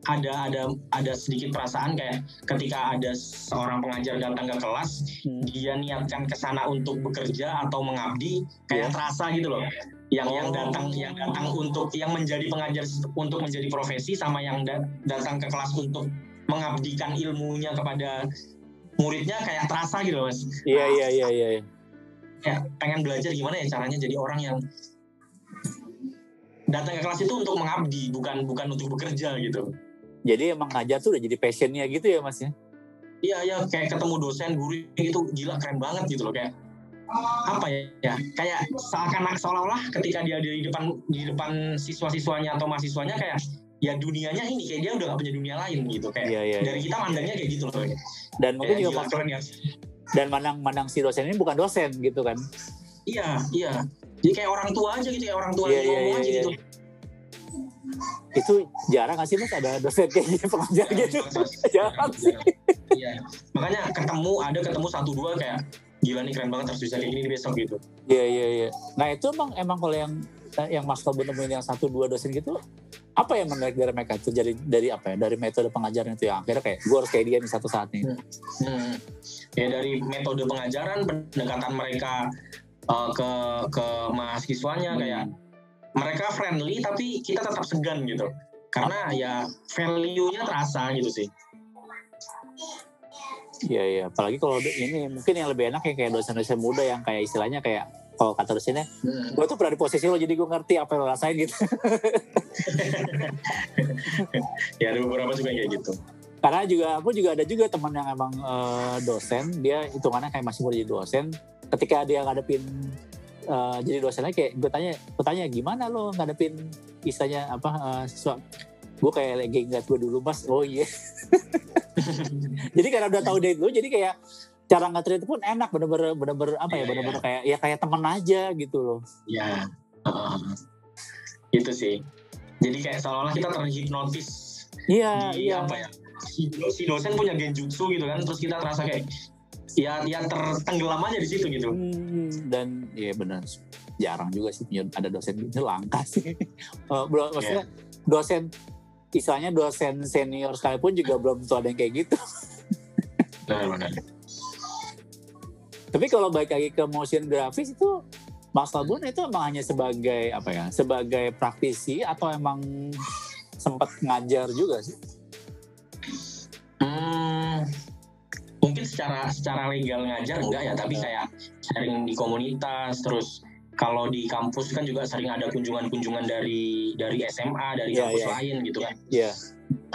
ada ada ada sedikit perasaan kayak ketika ada seorang pengajar datang ke kelas hmm. dia niatkan ke sana untuk bekerja atau mengabdi kayak yeah. terasa gitu loh yang oh. yang datang yang datang untuk yang menjadi pengajar untuk menjadi profesi sama yang da datang ke kelas untuk mengabdikan ilmunya kepada muridnya kayak terasa gitu mas. Iya iya iya iya. Ya pengen belajar gimana ya caranya jadi orang yang datang ke kelas itu untuk mengabdi bukan bukan untuk bekerja gitu. Jadi emang ngajar tuh udah jadi passionnya gitu ya mas ya? Iya iya kayak ketemu dosen guru itu gila keren banget gitu loh kayak apa ya, ya kayak seakan seolah-olah ketika dia di depan di depan siswa-siswanya atau mahasiswanya kayak ya dunianya ini kayak dia udah gak punya dunia lain gitu kayak yeah, yeah, dari kita mandangnya kayak gitu loh dan mungkin juga faktor ya. dan mandang mandang si dosen ini bukan dosen gitu kan iya iya jadi kayak orang tua aja gitu ya orang tua yeah, yeah, yeah, aja yeah. gitu. itu jarang gak sih mas? Ada dosen kayak gitu pengajar ya, gitu? jarang sih. iya. Makanya ketemu ada ketemu satu dua kayak gila nih keren banget harus bisa kayak gini besok gitu. Iya iya iya. Nah itu emang emang kalau yang yang Mas Tobun nemuin yang satu dua dosen gitu apa yang menarik dari mereka? Itu dari dari apa ya? Dari metode pengajaran itu yang akhirnya kayak gue harus kayak dia nih satu saat nih. Hmm. Hmm. ya dari metode pengajaran pendekatan mereka uh, ke ke mahasiswanya hmm. kayak mereka friendly tapi kita tetap segan gitu karena ya value-nya terasa gitu sih Iya iya, apalagi kalau ini mungkin yang lebih enak ya kayak dosen-dosen muda yang kayak istilahnya kayak kalau kata dosennya, hmm. gue tuh pernah di posisi lo jadi gue ngerti apa yang lo rasain gitu. ya ada beberapa juga kayak gitu. Karena juga aku juga ada juga teman yang emang uh, dosen, dia hitungannya kayak masih mau jadi dosen. Ketika dia ngadepin uh, jadi dosennya kayak gue tanya, gue tanya gimana lo ngadepin istilahnya apa uh, siswa? Gue kayak lagi ngeliat gue dulu mas oh iya. Jadi karena udah tahu dari dulu jadi kayak cara nge itu pun enak bener-bener bener-bener apa ya iya, bener-bener yeah. kayak ya kayak temen aja gitu loh. Ya yeah. uh, gitu sih. Jadi kayak seolah-olah kita terhipnotis iya yeah, iya. apa ya si dosen punya genjutsu gitu kan terus kita terasa kayak ya ya tertenggelam aja di situ gitu hmm, dan ya benar jarang juga sih ada dosen gitu langka sih uh, bro maksudnya yeah. dosen istilahnya dosen senior sekalipun juga belum tentu ada yang kayak gitu benar benar tapi kalau balik lagi ke motion graphics itu Mas Labun itu emang hanya sebagai apa ya? Sebagai praktisi atau emang sempat ngajar juga sih? Hmm, mungkin secara secara legal ngajar enggak ya, tapi kayak sering di komunitas terus kalau di kampus kan juga sering ada kunjungan-kunjungan dari dari SMA, dari yeah, kampus yeah. lain gitu kan. Iya. Yeah.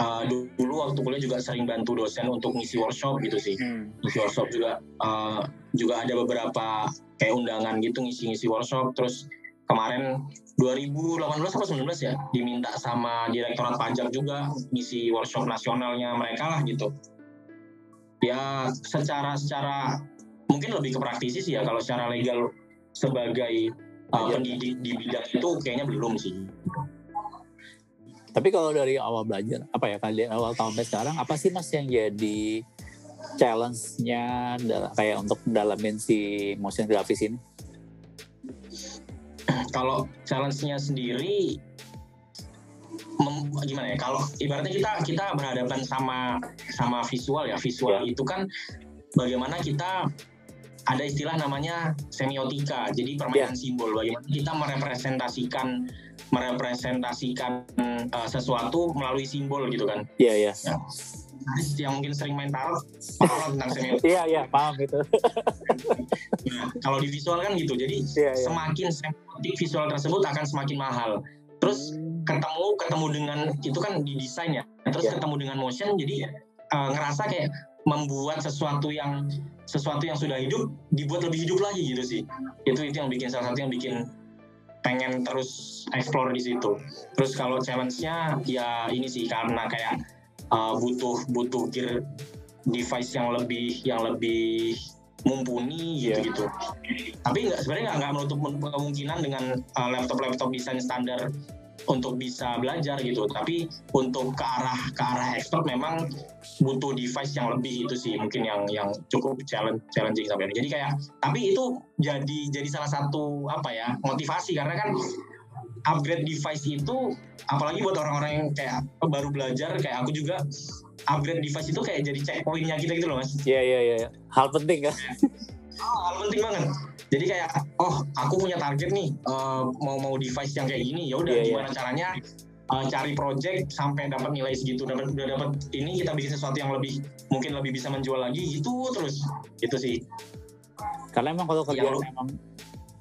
Uh, dulu waktu kuliah juga sering bantu dosen untuk ngisi workshop gitu sih. Hmm. Ngisi workshop juga uh, juga ada beberapa kayak undangan gitu ngisi-ngisi workshop terus kemarin 2018 atau 19 ya diminta sama Direktorat Pajak juga ngisi workshop nasionalnya mereka lah gitu. Ya secara secara mungkin lebih ke praktisi sih ya kalau secara legal sebagai uh, pendidik di bidang itu kayaknya belum sih. Tapi kalau dari awal belajar, apa ya kali awal tahun sampai sekarang, apa sih mas yang jadi challenge-nya kayak untuk dalamin si motion grafis ini? Kalau challenge-nya sendiri mem, gimana ya? Kalau ibaratnya kita kita berhadapan sama sama visual ya, visual ya. itu kan bagaimana kita ada istilah namanya semiotika. Jadi permainan yeah. simbol bagaimana kita merepresentasikan merepresentasikan uh, sesuatu melalui simbol gitu kan. Iya, yeah, iya. Yeah. Ya. yang mungkin sering main tarot paham tentang semiotika. Iya, iya, paham itu. nah, kalau di visual kan gitu. Jadi yeah, yeah. semakin semiotik visual tersebut akan semakin mahal. Terus hmm. ketemu ketemu dengan itu kan di desain ya. Terus yeah. ketemu dengan motion jadi uh, ngerasa kayak membuat sesuatu yang sesuatu yang sudah hidup dibuat lebih hidup lagi gitu sih itu itu yang bikin salah satu yang bikin pengen terus explore di situ terus kalau challenge-nya ya ini sih karena kayak uh, butuh butuh gear device yang lebih yang lebih mumpuni gitu gitu. Tapi nggak sebenarnya nggak menutup kemungkinan dengan uh, laptop laptop desain standar untuk bisa belajar gitu. Tapi untuk ke arah ke arah expert memang butuh device yang lebih itu sih mungkin yang yang cukup challenge challenging sampai ini. Jadi kayak tapi itu jadi jadi salah satu apa ya motivasi. Karena kan upgrade device itu apalagi buat orang-orang yang kayak baru belajar kayak aku juga upgrade device itu kayak jadi checkpointnya kita gitu loh mas. Iya iya iya hal penting kan oh, hal penting banget. Jadi kayak oh aku punya target nih uh, mau mau device yang kayak gini ya udah yeah, iya. gimana yeah. caranya uh, cari project sampai dapat nilai segitu dapat udah dapat ini kita bikin sesuatu yang lebih mungkin lebih bisa menjual lagi gitu terus. Itu sih. Karena emang kalau kerjaan ya, emang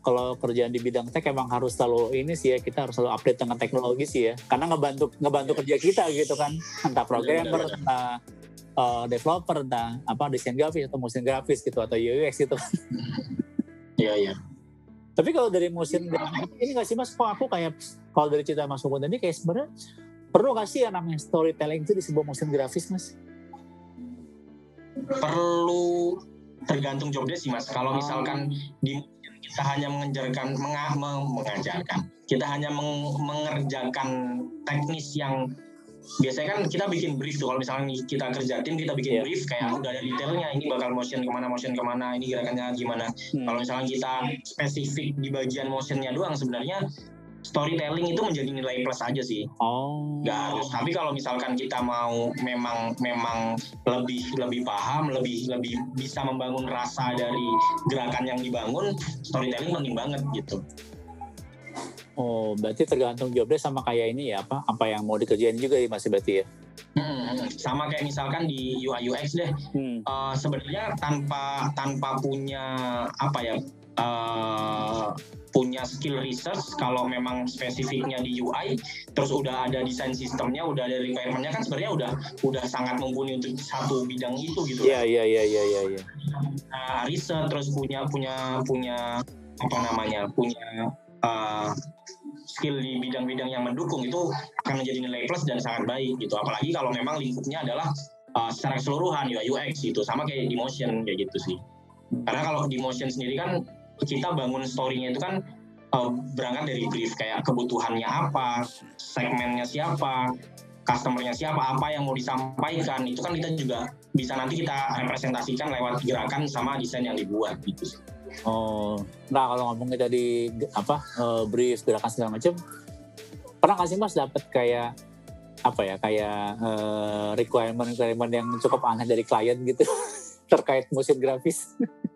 kalau kerjaan di bidang tech emang harus selalu ini sih ya kita harus selalu update dengan teknologi sih ya. Karena ngebantu ngebantu kerja kita gitu kan. Entah programmer entah uh, developer entah apa desain grafis atau motion grafis gitu atau UX gitu. Iya iya. Tapi kalau dari motion ini nggak sih mas, kok aku kayak kalau dari cerita mas Hukum tadi kayak sebenarnya perlu nggak sih yang namanya storytelling itu di sebuah motion grafis mas? Perlu tergantung job sih mas. Kalau misalkan di kita hanya mengajarkan mengajarkan kita hanya mengerjakan teknis yang biasanya kan kita bikin brief tuh kalau misalnya kita kerja tim kita bikin yeah. brief kayak udah ada detailnya ini bakal motion ke mana motion ke mana ini gerakannya gimana hmm. kalau misalnya kita spesifik di bagian motionnya doang sebenarnya storytelling itu menjadi nilai plus aja sih. Oh. Gak harus. Tapi kalau misalkan kita mau memang memang lebih lebih paham, lebih lebih bisa membangun rasa dari gerakan yang dibangun, storytelling penting banget gitu. Oh, berarti tergantung jobnya sama kayak ini ya apa? Apa yang mau dikerjain juga ya masih berarti ya? Hmm, sama kayak misalkan di UI UX deh. Hmm. Uh, Sebenarnya tanpa tanpa punya apa ya? Uh, punya skill research kalau memang spesifiknya di UI terus udah ada desain sistemnya udah ada requirementnya kan sebenarnya udah udah sangat mumpuni untuk satu bidang itu gitu iya iya iya iya ya. nah, riset terus punya punya punya apa namanya punya uh, skill di bidang-bidang yang mendukung itu akan menjadi nilai plus dan sangat baik gitu. Apalagi kalau memang lingkupnya adalah uh, secara keseluruhan UI UX gitu, sama kayak di motion kayak gitu sih. Karena kalau di motion sendiri kan kita bangun story-nya itu kan uh, berangkat dari brief kayak kebutuhannya apa, segmennya siapa, customernya siapa, apa yang mau disampaikan itu kan kita juga bisa nanti kita representasikan lewat gerakan sama desain yang dibuat gitu. Oh, nah kalau ngomongin tadi apa uh, brief gerakan segala macam, pernah nggak sih mas dapat kayak apa ya kayak uh, requirement requirement yang cukup aneh dari klien gitu terkait motion grafis?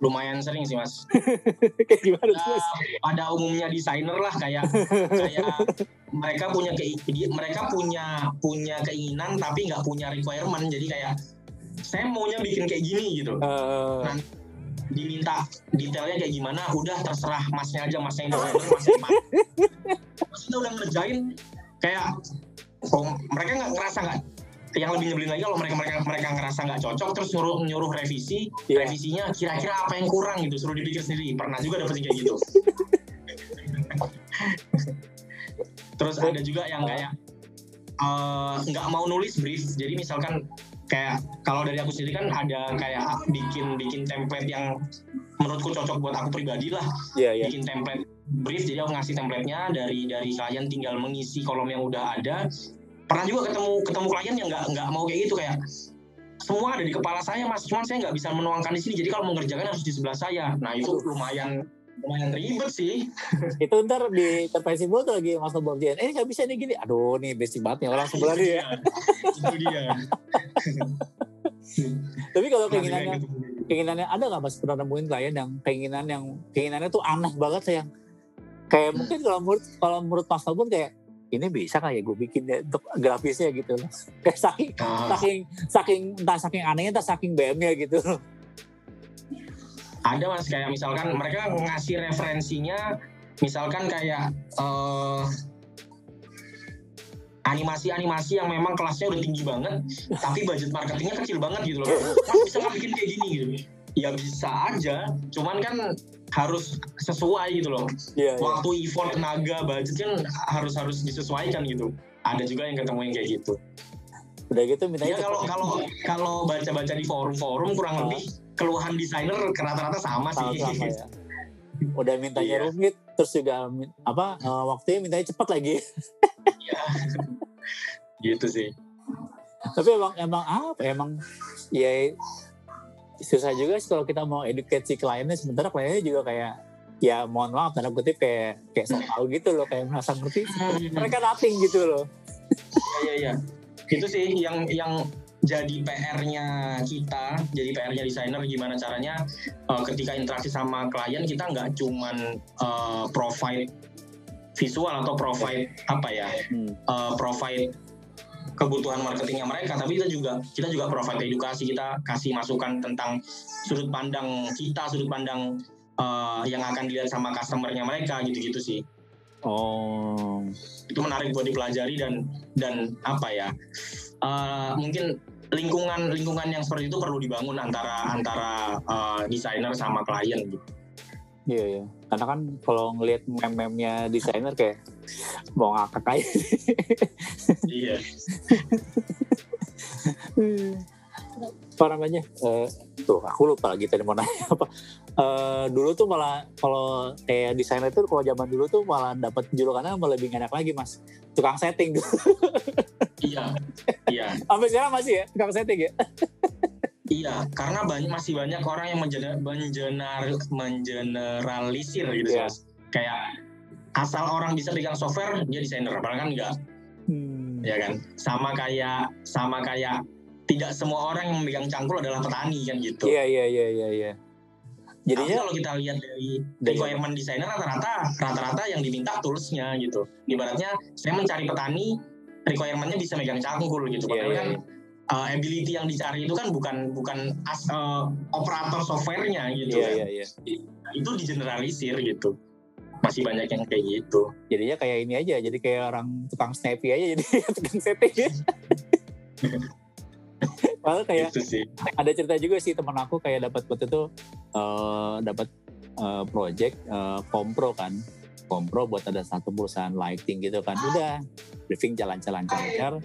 lumayan sering sih mas. kayak gimana sih mas? Pada umumnya desainer lah kayak kayak mereka punya ke, mereka punya punya keinginan tapi nggak punya requirement jadi kayak saya maunya bikin kayak gini gitu. Uh, Nanti diminta detailnya kayak gimana udah terserah masnya aja masnya yang udah masnya masnya udah ngerjain kayak oh, mereka nggak ngerasa nggak yang lebih nyebelin lagi kalau mereka mereka mereka ngerasa nggak cocok terus nyuruh nyuruh revisi yeah. revisinya kira-kira apa yang kurang gitu suruh dipikir sendiri. Pernah juga dapet kayak gitu. Terus ada juga yang kayak eh, nggak uh, mau nulis brief. Jadi misalkan kayak kalau dari aku sendiri kan ada kayak bikin bikin template yang menurutku cocok buat aku pribadi lah. Yeah, yeah. bikin template brief. Jadi aku ngasih templatenya dari dari klien tinggal mengisi kolom yang udah ada pernah juga ketemu ketemu klien yang nggak nggak mau kayak gitu kayak semua ada di kepala saya mas cuman saya nggak bisa menuangkan di sini jadi kalau mau ngerjakan harus di sebelah saya nah itu lumayan lumayan ribet sih. itu ntar di terpensibul tuh lagi mas Bob Jen, eh nggak bisa nih gini. Aduh nih basic banget nih orang sebelah dia. itu dia. Tapi kalau keinginannya, keinginannya ada nggak mas pernah nemuin klien yang keinginan yang keinginannya tuh aneh banget sayang kayak mungkin kalau menurut kalau menurut mas pun kayak ini bisa kayak gue bikin ya untuk grafisnya gitu loh kayak saking uh. saking saking entah saking anehnya entah saking BM-nya gitu loh ada mas kayak misalkan mereka ngasih referensinya misalkan kayak uh, animasi-animasi yang memang kelasnya udah tinggi banget, tapi budget marketingnya kecil banget gitu loh. Mas bisa nggak bikin kayak gini gitu? Ya bisa aja, cuman kan harus sesuai gitu loh. Yeah, iya. Waktu yeah. effort, tenaga, budget kan harus harus disesuaikan gitu. Ada juga yang ketemu yang kayak gitu. Udah gitu minta ya kalau kalau kalau baca-baca di forum-forum kurang lebih keluhan desainer rata-rata sama, sama sih. Sama, ya. Udah mintanya yeah. rumit, terus juga apa uh, waktunya mintanya cepat lagi. Iya. gitu sih tapi emang emang apa emang ya susah juga sih kalau kita mau edukasi kliennya. Sementara kliennya juga kayak ya mohon maaf tanda kutip kayak kayak so tahu gitu loh kayak merasa ngerti. Mereka nothing gitu loh. Iya iya iya. Itu sih yang yang jadi PR-nya kita, jadi PR-nya desainer gimana caranya uh, ketika interaksi sama klien kita nggak cuman uh, provide visual atau provide apa ya? Hmm. uh, provide kebutuhan marketingnya mereka tapi kita juga kita juga provide edukasi kita kasih masukan tentang sudut pandang kita sudut pandang uh, yang akan dilihat sama customernya mereka gitu-gitu sih. Oh. Itu menarik buat dipelajari dan dan apa ya uh, mungkin lingkungan lingkungan yang seperti itu perlu dibangun antara antara uh, desainer sama klien gitu. Iya, iya. Karena kan kalau ngelihat meme-memnya desainer kayak mau ngakak aja. iya. apa namanya? Uh, tuh, aku lupa lagi tadi mau nanya apa. Uh, dulu tuh malah kalau kayak desainer itu kalau zaman dulu tuh malah dapat julukannya malah lebih enak lagi mas tukang setting iya iya sampai sekarang masih ya tukang setting ya Iya, karena banyak masih banyak orang yang mengener, mengeneralisir gitu yeah. Kayak asal orang bisa pegang software dia desainer, padahal kan enggak. Hmm. Ya kan? Sama kayak sama kayak tidak semua orang yang memegang cangkul adalah petani kan gitu. Iya iya iya iya iya. Jadinya kalau kita lihat dari requirement desainer rata-rata rata-rata yang diminta toolsnya gitu. Ibaratnya saya mencari petani requirementnya bisa megang cangkul gitu. Padahal yeah, yeah, kan uh, ability yang dicari itu kan bukan bukan as, uh, operator softwarenya gitu yeah, kan. Yeah, yeah. Itu digeneralisir gitu. Masih banyak yang kayak gitu. Jadinya kayak ini aja, jadi kayak orang tukang snappy aja jadi tukang setting. Padahal kayak gitu ada cerita juga sih teman aku kayak dapat waktu itu uh, dapat uh, project uh, kompro kan. Kompro buat ada satu perusahaan lighting gitu kan. Udah briefing jalan-jalan lancar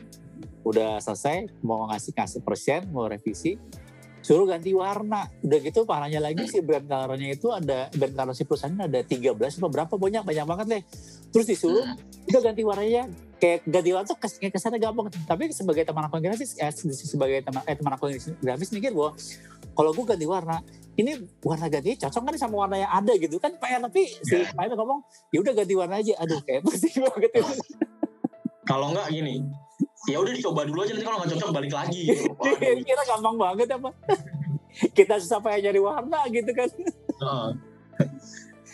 udah selesai mau ngasih kasih persen mau revisi suruh ganti warna. Udah gitu parahnya lagi sih brand colornya itu ada brand color si perusahaannya ada 13 atau berapa banyak banyak banget deh. Terus disuruh udah ganti warnanya. Kayak ganti warna tuh kayak kesannya gampang. Tapi sebagai teman aku yang grafis eh, sebagai teman eh, teman aku yang grafis mikir bahwa kalau gue ganti warna ini warna ganti cocok kan sama warna yang ada? Gitu kan Pak tapi si yeah. Pak ngomong ya udah ganti warna aja. Aduh kayak pusing banget itu. Kalau enggak gini ya udah dicoba dulu aja nanti kalau nggak cocok balik lagi gitu. kita gampang banget apa kita susah payah nyari warna gitu kan uh.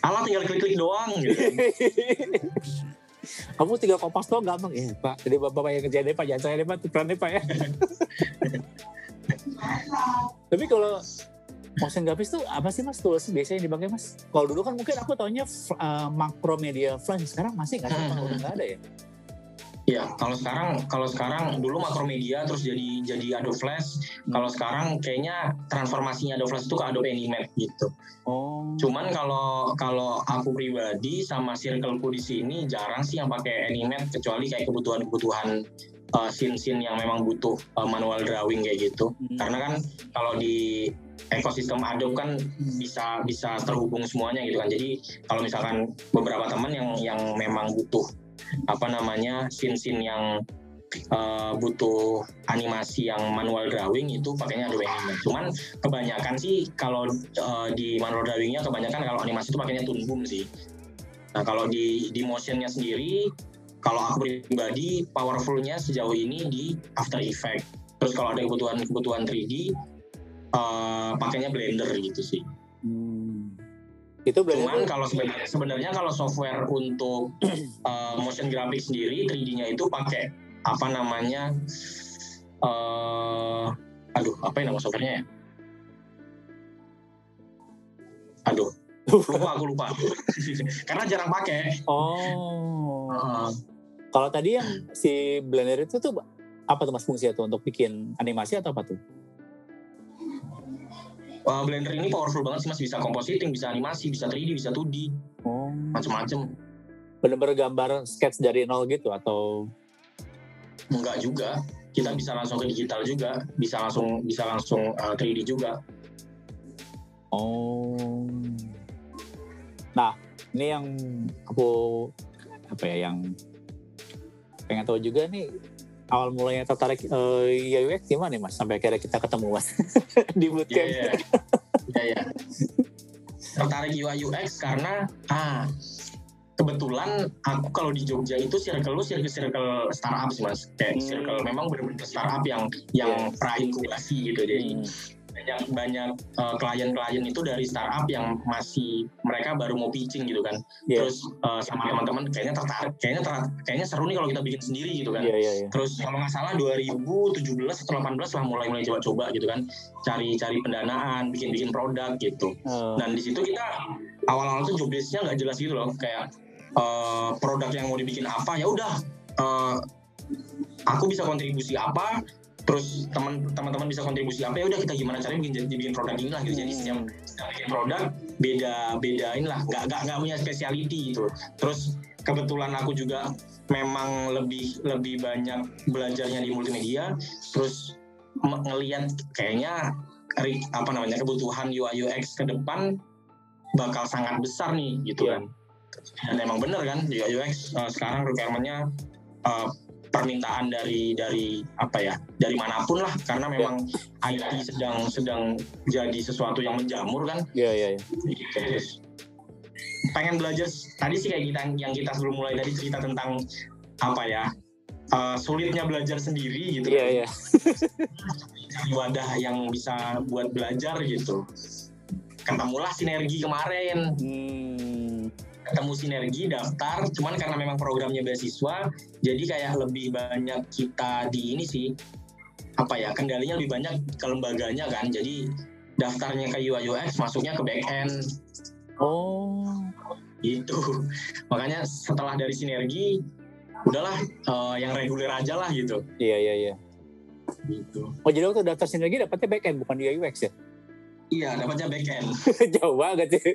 Alah tinggal klik-klik doang gitu. Kamu tinggal kompas doang gampang ya Pak. Jadi Bapak yang kerjain Pak, jangan saya deh Pak, tukeran Pak ya. Tapi kalau motion graphics tuh apa sih mas tools biasanya dipakai mas? Kalau dulu kan mungkin aku taunya uh, makro media flash, sekarang masih nggak? Hmm. Udah nggak ada ya? Iya, kalau sekarang kalau sekarang dulu Makromedia terus jadi jadi Adobe Flash. Hmm. Kalau sekarang kayaknya transformasinya Adobe Flash itu ke Adobe Animate gitu. Oh. Cuman kalau kalau aku pribadi sama circleku di sini jarang sih yang pakai Animate kecuali kayak kebutuhan-kebutuhan uh, scene-scene yang memang butuh uh, manual drawing kayak gitu. Hmm. Karena kan kalau di ekosistem Adobe kan bisa bisa terhubung semuanya gitu kan. Jadi kalau misalkan beberapa teman yang yang memang butuh apa namanya scene-scene yang uh, butuh animasi yang manual drawing itu pakainya Adobe Animate. Cuman kebanyakan sih kalau uh, di manual drawingnya kebanyakan kalau animasi itu pakainya Toon Boom sih. Nah kalau di di motionnya sendiri, kalau aku pribadi powerfulnya sejauh ini di After Effects. Terus kalau ada kebutuhan kebutuhan 3D uh, pakainya Blender gitu sih. Itu Cuman kalau sebenarnya sebenarnya kalau software untuk uh, motion graphic sendiri 3D-nya itu pakai apa namanya uh, aduh apa yang nama softwarenya ya? Aduh, lupa aku lupa. Karena jarang pakai. Oh. Uh, kalau tadi yang si Blender itu tuh apa tuh mas fungsinya tuh untuk bikin animasi atau apa tuh? Uh, Blender ini powerful banget sih mas. Bisa compositing bisa animasi bisa 3D bisa 2D oh. macem-macem. Bener-bener gambar sketch dari nol gitu atau? Enggak juga. Kita bisa langsung ke digital juga. Bisa langsung bisa langsung uh, 3D juga. Oh. Nah ini yang aku apa ya yang pengen tahu juga nih awal mulanya tertarik uh, eh, UX gimana nih mas sampai akhirnya kita ketemu mas di bootcamp? Iya, yeah, iya. yeah. Tertarik UI UX karena ah kebetulan aku kalau di Jogja itu circle lu circle circle startup sih mas kayak hmm. circle memang benar-benar startup yang yang yeah. prainkubasi gitu jadi hmm banyak banyak uh, klien-klien itu dari startup yang masih mereka baru mau pitching gitu kan yeah. terus uh, sama teman-teman kayaknya tertarik kayaknya ter, kayaknya seru nih kalau kita bikin sendiri gitu kan yeah, yeah, yeah. terus kalau nggak salah 2017 atau 18 lah mulai mulai coba-coba gitu kan cari cari pendanaan bikin bikin produk gitu uh. dan di situ kita awal-awal tuh job nggak jelas gitu loh kayak uh, produk yang mau dibikin apa ya udah uh, aku bisa kontribusi apa terus teman teman bisa kontribusi apa ya udah kita gimana caranya bikin bikin produk ini lah gitu. Jadi setiap, setiap bikin produk beda beda inilah. Nggak nggak nggak punya speciality gitu. Terus kebetulan aku juga memang lebih lebih banyak belajarnya di multimedia. Terus ngelihat kayaknya apa namanya kebutuhan UI UX ke depan bakal sangat besar nih gitu iya. kan. Dan emang bener kan UI UX uh, sekarang requirementnya uh, permintaan dari dari apa ya dari mana pun lah karena memang ya. IT sedang sedang jadi sesuatu yang menjamur kan. Iya iya. Ya. Pengen belajar tadi sih kayak kita yang kita sebelum mulai tadi cerita tentang apa ya uh, sulitnya belajar sendiri gitu. Iya kan. iya. Wadah yang bisa buat belajar gitu. Ketemulah sinergi kemarin. Hmm ketemu sinergi daftar cuman karena memang programnya beasiswa jadi kayak lebih banyak kita di ini sih apa ya kendalinya lebih banyak ke lembaganya kan jadi daftarnya ke UI UX masuknya ke back end. Oh. Gitu. Makanya setelah dari sinergi udahlah uh, yang reguler aja lah gitu. Iya iya iya. Gitu. Oh jadi waktu daftar sinergi dapatnya back end bukan UI UX ya? Iya dapatnya back end. Jauh banget sih.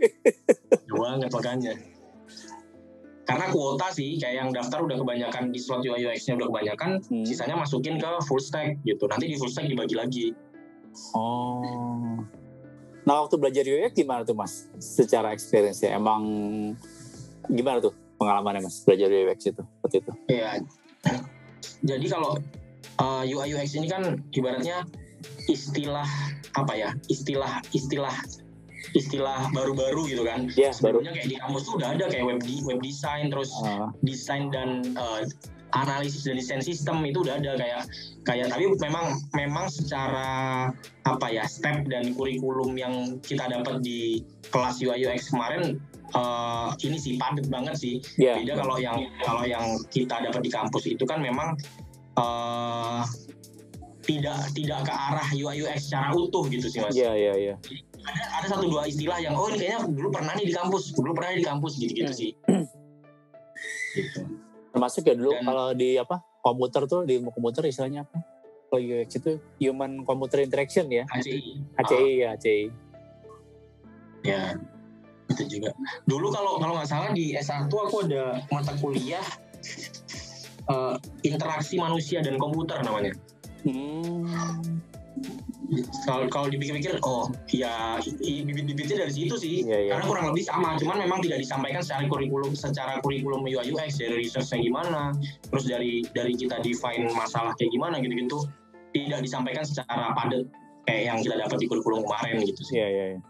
Jauh banget makanya karena kuota sih kayak yang daftar udah kebanyakan di slot UI UX-nya udah kebanyakan hmm. sisanya masukin ke full stack gitu. Nanti di full stack dibagi lagi. Oh. Nah waktu belajar UX gimana tuh mas? Secara experience ya emang gimana tuh pengalamannya mas belajar UX itu seperti itu? Iya. Jadi kalau uh, eh, UI UX ini kan ibaratnya istilah apa ya istilah istilah istilah baru-baru gitu kan. Yeah, Sebelumnya kayak di kampus tuh udah ada kayak web di, web design terus uh. desain dan uh, analisis dan desain sistem itu udah ada kayak kayak tapi memang memang secara apa ya step dan kurikulum yang kita dapat di kelas UI UX kemarin uh, ini sih padat banget sih. Yeah. Beda kalau yang kalau yang kita dapat di kampus itu kan memang uh, tidak tidak ke arah UI UX secara utuh gitu sih mas. Iya iya iya ada ada satu dua istilah yang oh ini kayaknya dulu pernah nih di kampus dulu pernah di kampus gitu gitu sih. Gitu. termasuk ya dulu Dan, kalau di apa komputer tuh di komputer istilahnya apa? Kalau UX itu human computer interaction ya? HCI HCI oh. ya HCI ya itu juga. Dulu kalau kalau nggak salah di S1 aku ada mata kuliah uh, interaksi manusia dan komputer namanya. Hmm kalau kalau dipikir-pikir oh ya bibit-bibitnya dari situ sih yeah, yeah. karena kurang lebih sama cuman memang tidak disampaikan secara kurikulum secara kurikulum UI UX dari researchnya gimana terus dari dari kita define masalah kayak gimana gitu-gitu tidak disampaikan secara padat kayak yang kita dapat di kurikulum kemarin gitu sih. Iya iya. Yeah.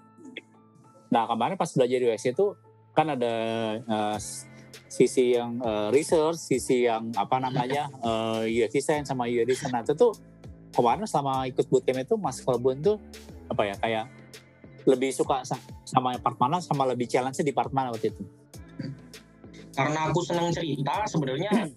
Nah kemarin pas belajar UX itu kan ada uh, sisi yang uh, research, sisi yang apa namanya uh, UX design sama UI design. Nah itu tuh kemarin selama ikut bootcamp itu Mas Kolbun tuh apa ya kayak lebih suka sama part mana sama lebih challenge di part mana waktu itu? Karena aku senang cerita sebenarnya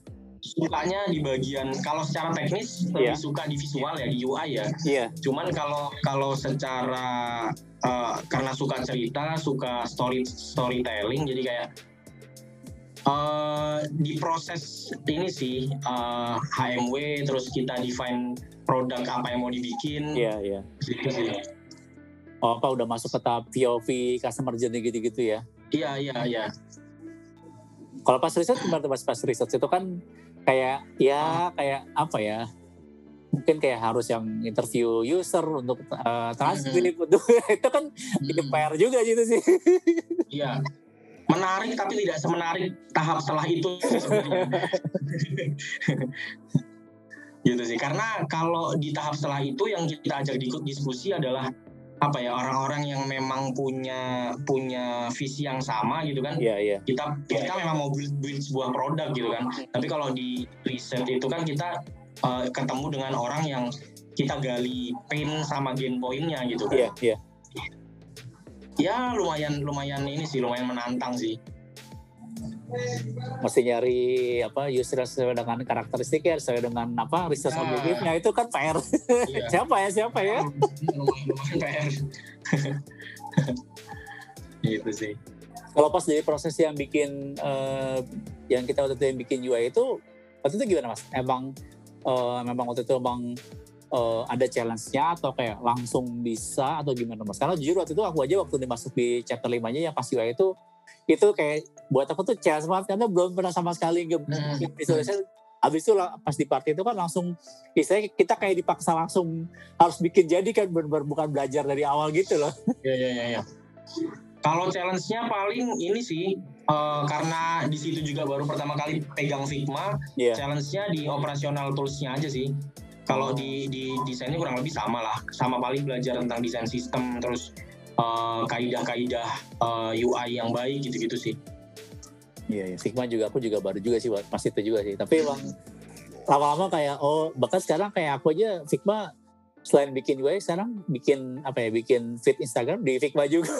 sukanya di bagian kalau secara teknis lebih yeah. suka di visual ya di UI ya. Iya. Yeah. Cuman kalau kalau secara uh, karena suka cerita, suka story storytelling jadi kayak uh, di proses ini sih uh, eh, HMW terus kita define produk apa yang mau dibikin. Iya, yeah, iya. Yeah. Gitu sih. Oh, apa udah masuk ke tahap POV customer journey gitu-gitu ya? Iya, iya, iya. Kalau pas riset gimana pas pas riset itu kan kayak ya kayak apa ya mungkin kayak harus yang interview user untuk uh, transkrip mm -hmm. itu kan mm -hmm. PR juga gitu sih iya menarik tapi tidak semenarik tahap setelah itu gitu sih karena kalau di tahap setelah itu yang kita ajak di diskusi adalah apa ya orang-orang yang memang punya punya visi yang sama gitu kan yeah, yeah. kita kita yeah. memang mau build, build sebuah produk gitu kan tapi kalau di riset itu kan kita uh, ketemu dengan orang yang kita gali pain sama gain pointnya gitu kan yeah, yeah. Ya lumayan lumayan ini sih lumayan menantang sih. Mesti nyari apa user sesuai dengan karakteristiknya sesuai dengan apa research nah, objektifnya itu kan PR iya. siapa ya siapa ya? Lumayan PR gitu sih. Kalau pas dari proses yang bikin uh, yang kita waktu itu yang bikin UI itu waktu itu gimana mas? Emang uh, memang waktu itu emang uh, ada challenge-nya atau kayak langsung bisa atau gimana mas karena jujur waktu itu aku aja waktu dimasuk di chapter 5 nya yang pas UI itu itu kayak buat aku tuh chance banget karena belum pernah sama sekali nge hmm. visualisasi Habis itu pas di party itu kan langsung istilahnya kita kayak dipaksa langsung harus bikin jadi kan benar bukan belajar dari awal gitu loh. Iya iya iya. Ya. Kalau challenge-nya paling ini sih uh, karena di situ juga baru pertama kali pegang Figma, yeah. challenge-nya di operasional tools-nya aja sih. Kalau di di desainnya kurang lebih sama lah, sama paling belajar tentang desain sistem terus uh, kaidah-kaidah uh, eh, UI yang baik gitu-gitu sih. Iya, ya. Sigma juga aku juga baru juga sih pas itu juga sih. Tapi emang lama-lama kayak oh bahkan sekarang kayak aku aja Figma selain bikin UI sekarang bikin apa ya bikin feed Instagram di Figma juga.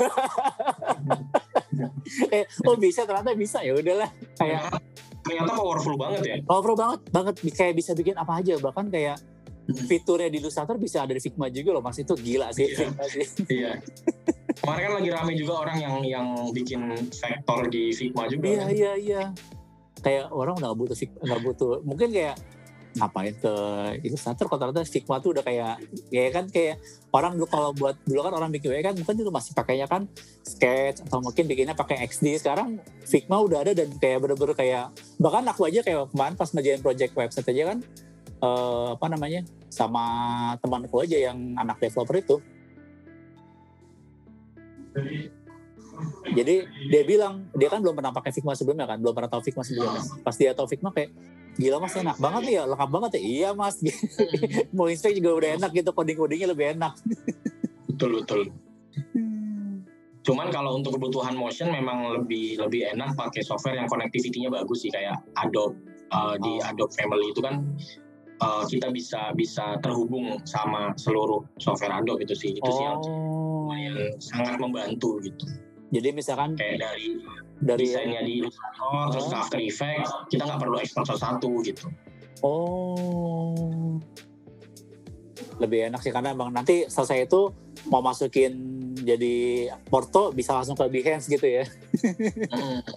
kayak oh bisa ternyata bisa ya udahlah kayak ternyata powerful banget ya. Powerful banget banget kayak bisa bikin apa aja bahkan kayak fiturnya di Illustrator bisa ada di Figma juga loh mas. Itu gila sih iya, iya. kemarin kan lagi rame juga orang yang yang bikin vektor di Figma juga iya kan? iya iya. Kayak orang udah gak butuh nggak butuh. Mungkin kayak ngapain ke Illustrator kalau ternyata Figma tuh udah kayak ya kan kayak orang dulu kalau buat dulu kan orang bikin kan mungkin itu masih pakainya kan sketch atau mungkin bikinnya pakai XD sekarang Figma udah ada dan kayak bener-bener kayak bahkan aku aja kayak kemarin pas ngerjain project website aja kan uh, apa namanya sama temanku aja yang anak developer itu. Jadi dia bilang dia kan belum pernah pakai Figma sebelumnya kan belum pernah tahu Figma sebelumnya. Pas dia tahu Figma kayak gila mas enak banget nih ya lengkap banget ya. Iya mas. Mau inspect juga udah enak gitu coding codingnya lebih enak. Betul betul. Cuman kalau untuk kebutuhan motion memang lebih lebih enak pakai software yang connectivity-nya bagus sih kayak Adobe uh, di oh. Adobe Family itu kan uh, kita bisa bisa terhubung sama seluruh software Adobe itu sih itu oh. sih yang lumayan sangat membantu gitu. Jadi misalkan kayak dari dari desainnya di Illustrator oh. terus After Effects kita nggak perlu ekspor satu gitu. Oh lebih enak sih karena emang nanti selesai itu mau masukin jadi porto bisa langsung ke Behance gitu ya. Hmm.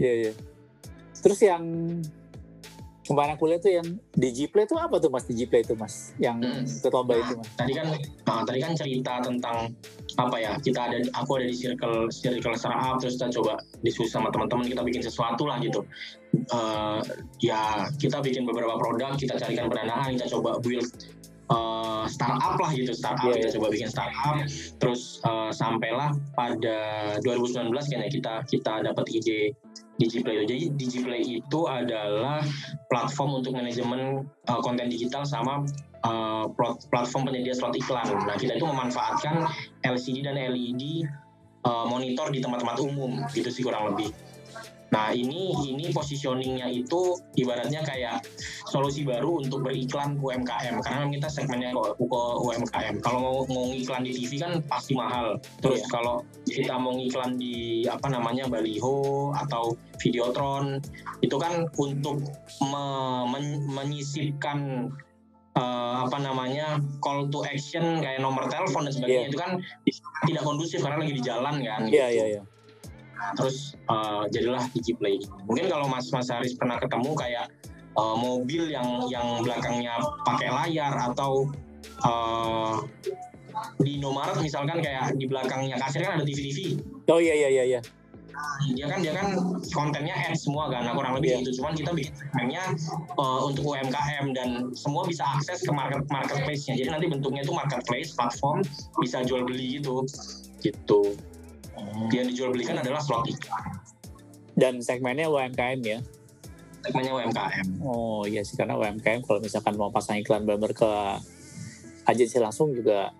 Iya mm. iya. Terus yang kemarin aku lihat tuh yang Digiplay itu apa tuh mas? Digiplay itu mas? Yang hmm. nah, itu mas? Tadi kan nah, tadi kan cerita tentang apa ya kita ada aku ada di circle circle startup terus kita coba diskusi sama teman-teman kita bikin sesuatu lah gitu. Uh, ya kita bikin beberapa produk kita carikan pendanaan kita coba build uh, startup lah gitu startup yeah, kita yeah. coba bikin startup. Terus uh, sampailah pada 2019 kayaknya kita kita dapat ide Digiplay. Jadi Digiplay itu adalah platform untuk manajemen uh, konten digital sama uh, platform penyedia slot iklan. Nah kita itu memanfaatkan LCD dan LED uh, monitor di tempat-tempat umum gitu sih kurang lebih. Nah ini ini positioningnya itu ibaratnya kayak solusi baru untuk beriklan UMKM karena kita segmennya kok UMKM. Kalau mau mau iklan di TV kan pasti mahal. Terus yeah. kalau kita mau iklan di apa namanya baliho atau videotron itu kan untuk me, men, menyisipkan uh, apa namanya call to action kayak nomor telepon dan sebagainya yeah. itu kan tidak kondusif karena lagi di jalan kan. Iya yeah, iya iya terus uh, jadilah Digiplay mungkin kalau Mas Mas Haris pernah ketemu kayak uh, mobil yang yang belakangnya pakai layar atau uh, di Indomaret misalkan kayak di belakangnya kasir kan ada TV-TV. Oh iya iya iya iya. dia kan dia kan kontennya ad semua kan, nah, kurang lebih yeah. itu. Cuman kita bikin segmennya uh, untuk UMKM dan semua bisa akses ke market marketplace-nya. Jadi nanti bentuknya itu marketplace platform bisa jual beli gitu. Gitu. Yang dijual belikan adalah slot iklan. Dan segmennya UMKM ya? Segmennya UMKM. Oh iya sih, karena UMKM kalau misalkan mau pasang iklan benar ke agensi langsung juga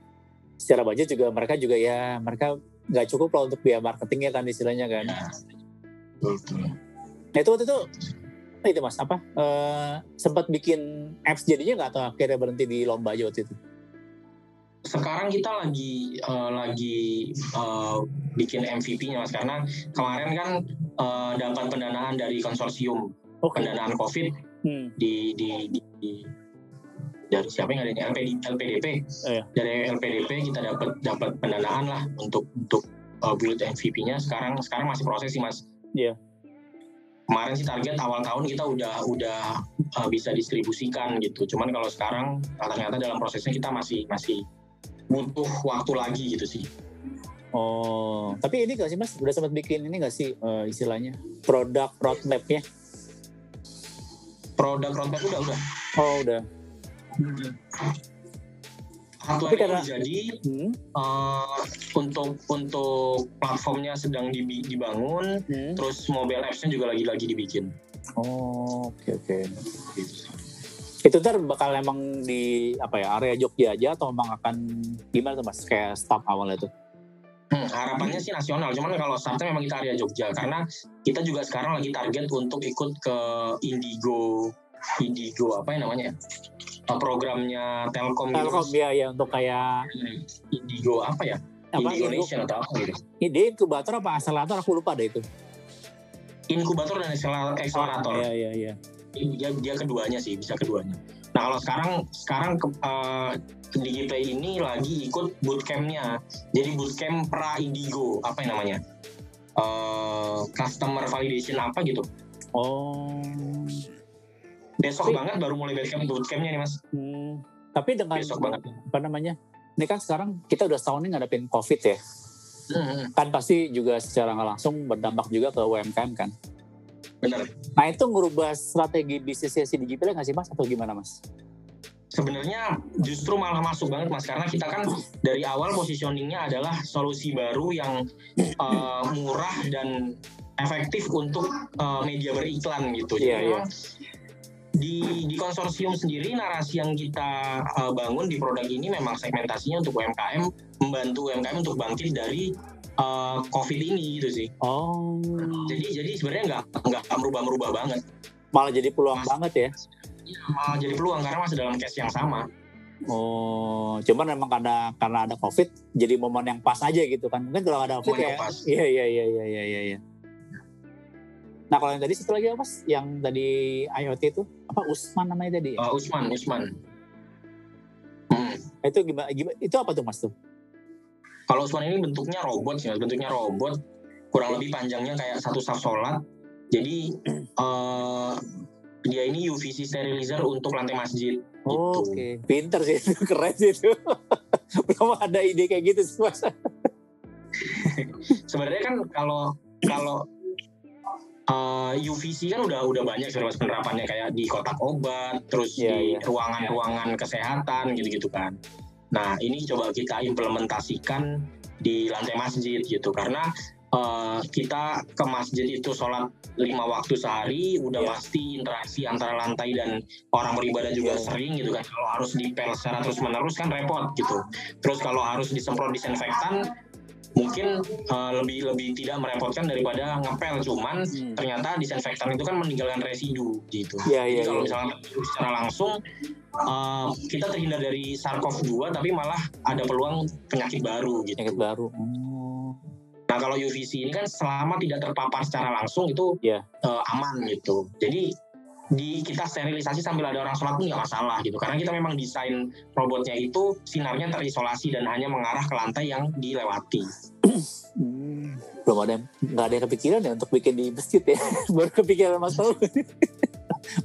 secara budget juga mereka juga ya mereka nggak cukup lah untuk biaya marketingnya kan istilahnya kan. Ya, betul. Nah itu waktu itu itu mas apa uh, sempat bikin apps jadinya nggak atau akhirnya berhenti di lomba aja waktu itu? Sekarang kita lagi uh, lagi uh, bikin MVP-nya mas karena kemarin kan uh, dapat pendanaan dari konsorsium okay. pendanaan COVID hmm. di, di, di, di dari siapa yang ada LPD, LPDP oh, iya. dari LPDP kita dapat dapat pendanaan lah untuk untuk uh, build MVP-nya sekarang sekarang masih proses sih mas. Iya. Yeah. Kemarin sih target awal tahun kita udah udah uh, bisa distribusikan gitu. Cuman kalau sekarang ternyata dalam prosesnya kita masih masih butuh waktu lagi gitu sih. Oh, tapi ini gak sih mas, udah sempat bikin ini gak sih uh, istilahnya produk roadmap ya? Produk roadmap udah udah. Oh udah. Satu hari karena, jadi hmm? uh, untuk untuk platformnya sedang dibangun, hmm? terus mobile apps-nya juga lagi-lagi dibikin. Oh oke okay, oke. Okay. Gitu itu ntar bakal emang di apa ya area Jogja aja atau emang akan gimana tuh mas kayak start awalnya tuh? Hmm, harapannya sih nasional, cuman kalau startnya memang kita area Jogja karena kita juga sekarang lagi target untuk ikut ke Indigo, Indigo apa yang namanya? Eh, programnya Telkom. Gitu, Telkom ya ya untuk kayak Indigo apa ya? Apa, Indigo Nation atau apa gitu? Ini inkubator apa akselerator aku lupa deh itu. Inkubator dan akselerator. Oh, iya iya iya dia dia keduanya sih bisa keduanya. Nah kalau sekarang sekarang ke, uh, DigiPlay ini lagi ikut bootcampnya. Jadi bootcamp pra Indigo apa yang namanya? Uh, customer validation apa gitu. Oh. Besok tapi, banget baru mulai bootcamp bootcampnya nih mas. Hmm, tapi dengan besok banget. apa namanya? Ini kan sekarang kita udah setahun ini ngadepin covid ya. Hmm. kan pasti juga secara nggak langsung berdampak juga ke UMKM kan Benar. Nah itu ngubah strategi bisnisnya si Digital nggak sih mas atau gimana mas? Sebenarnya justru malah masuk banget mas karena kita kan dari awal positioningnya adalah solusi baru yang uh, murah dan efektif untuk uh, media beriklan gitu. Iya, Jadi iya. di di konsorsium sendiri narasi yang kita uh, bangun di produk ini memang segmentasinya untuk UMKM membantu UMKM untuk bangkit dari uh, COVID ini gitu sih. Oh. Jadi jadi sebenarnya nggak nggak merubah-merubah banget. Malah jadi peluang Mas, banget ya? Iya, malah jadi peluang karena masih dalam case yang sama. Oh, cuman memang karena karena ada COVID, jadi momen yang pas aja gitu kan. Mungkin kalau ada COVID ya, iya iya iya iya iya iya. iya. Nah kalau yang tadi satu lagi apa mas? Yang tadi IoT itu apa Usman namanya tadi? Uh, Usman, Usman. Hmm. Itu gimana, gimana? Itu apa tuh mas tuh? Kalau Usman ini bentuknya robot sih, bentuknya robot, kurang lebih panjangnya kayak satu saf sholat. Jadi uh, dia ini UVC sterilizer untuk lantai masjid. Oh, gitu. Oke, okay. pinter sih itu, keren sih itu. Belum ada ide kayak gitu sih mas. Sebenarnya kan kalau kalau uh, eh, UVC kan udah udah banyak sih mas penerapannya kayak di kotak obat, terus yeah, di iya. ruangan-ruangan yeah. kesehatan gitu-gitu kan. Nah ini coba kita implementasikan di lantai masjid gitu karena uh, kita ke masjid itu sholat lima waktu sehari udah yeah. pasti interaksi antara lantai dan orang beribadah juga yeah. sering gitu kan kalau harus dipel secara terus menerus kan repot gitu terus kalau harus disemprot disinfektan mungkin uh, lebih lebih tidak merepotkan daripada ngepel cuman hmm. ternyata disinfektan itu kan meninggalkan residu gitu. Yeah, yeah, Jadi kalau yeah. misalnya secara langsung uh, kita terhindar dari SARS-CoV-2 tapi malah ada peluang penyakit baru gitu. Penyakit baru. Oh. Nah kalau UVC ini kan selama tidak terpapar secara langsung itu yeah. uh, aman gitu. Jadi di kita sterilisasi sambil ada orang sholat pun nggak masalah gitu karena kita memang desain robotnya itu sinarnya terisolasi dan hanya mengarah ke lantai yang dilewati. Hmm, belum ada nggak ada yang kepikiran ya untuk bikin di masjid ya baru kepikiran mas tahu.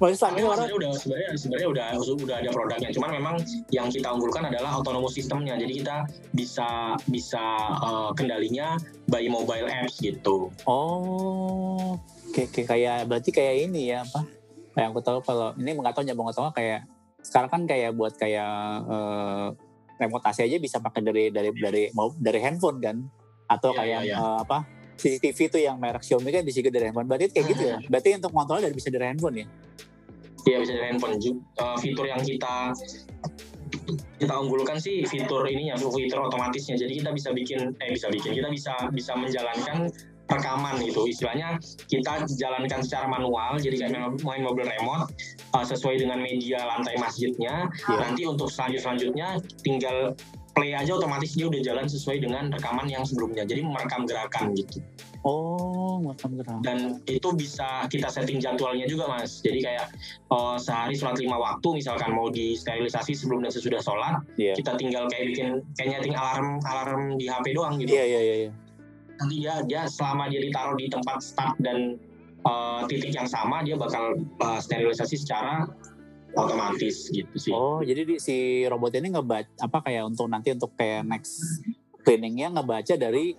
Masih orang udah sebenarnya sebenarnya udah udah ada produknya cuman memang yang kita unggulkan adalah autonomous sistemnya jadi kita bisa bisa uh, kendalinya by mobile apps gitu. Oh, kayak kayak berarti kayak ini ya apa? Kayak aku tahu kalau ini nggak tahu nyambung atau kayak sekarang kan kayak buat kayak uh, remote AC aja bisa pakai dari dari dari mau dari handphone kan? Atau yeah, kayak yeah, yeah. Uh, apa CCTV itu yang merek Xiaomi kan bisa dari handphone. Berarti kayak gitu ya? Berarti untuk kontrolnya dari bisa dari handphone ya? Iya bisa dari handphone. Uh, fitur yang kita kita unggulkan sih fitur ini ya fitur otomatisnya. Jadi kita bisa bikin eh bisa bikin kita bisa bisa menjalankan rekaman gitu istilahnya kita jalankan secara manual jadi kayak main mobil remote uh, sesuai dengan media lantai masjidnya yeah. nanti untuk selanjut selanjutnya tinggal play aja otomatis dia udah jalan sesuai dengan rekaman yang sebelumnya jadi merekam gerakan gitu Oh, merekam gerakan. Dan itu bisa kita setting jadwalnya juga, Mas. Jadi kayak uh, sehari sholat lima waktu, misalkan mau di sterilisasi sebelum dan sesudah sholat, yeah. kita tinggal kayak bikin kayak nyeting alarm alarm di HP doang gitu. Iya, yeah, iya, yeah, iya. Yeah, dia dia selama dia ditaruh di tempat start dan uh, titik yang sama dia bakal uh, sterilisasi secara otomatis gitu sih. Oh, jadi di, si robot ini ngebaca apa kayak untuk nanti untuk kayak next cleaningnya ngebaca dari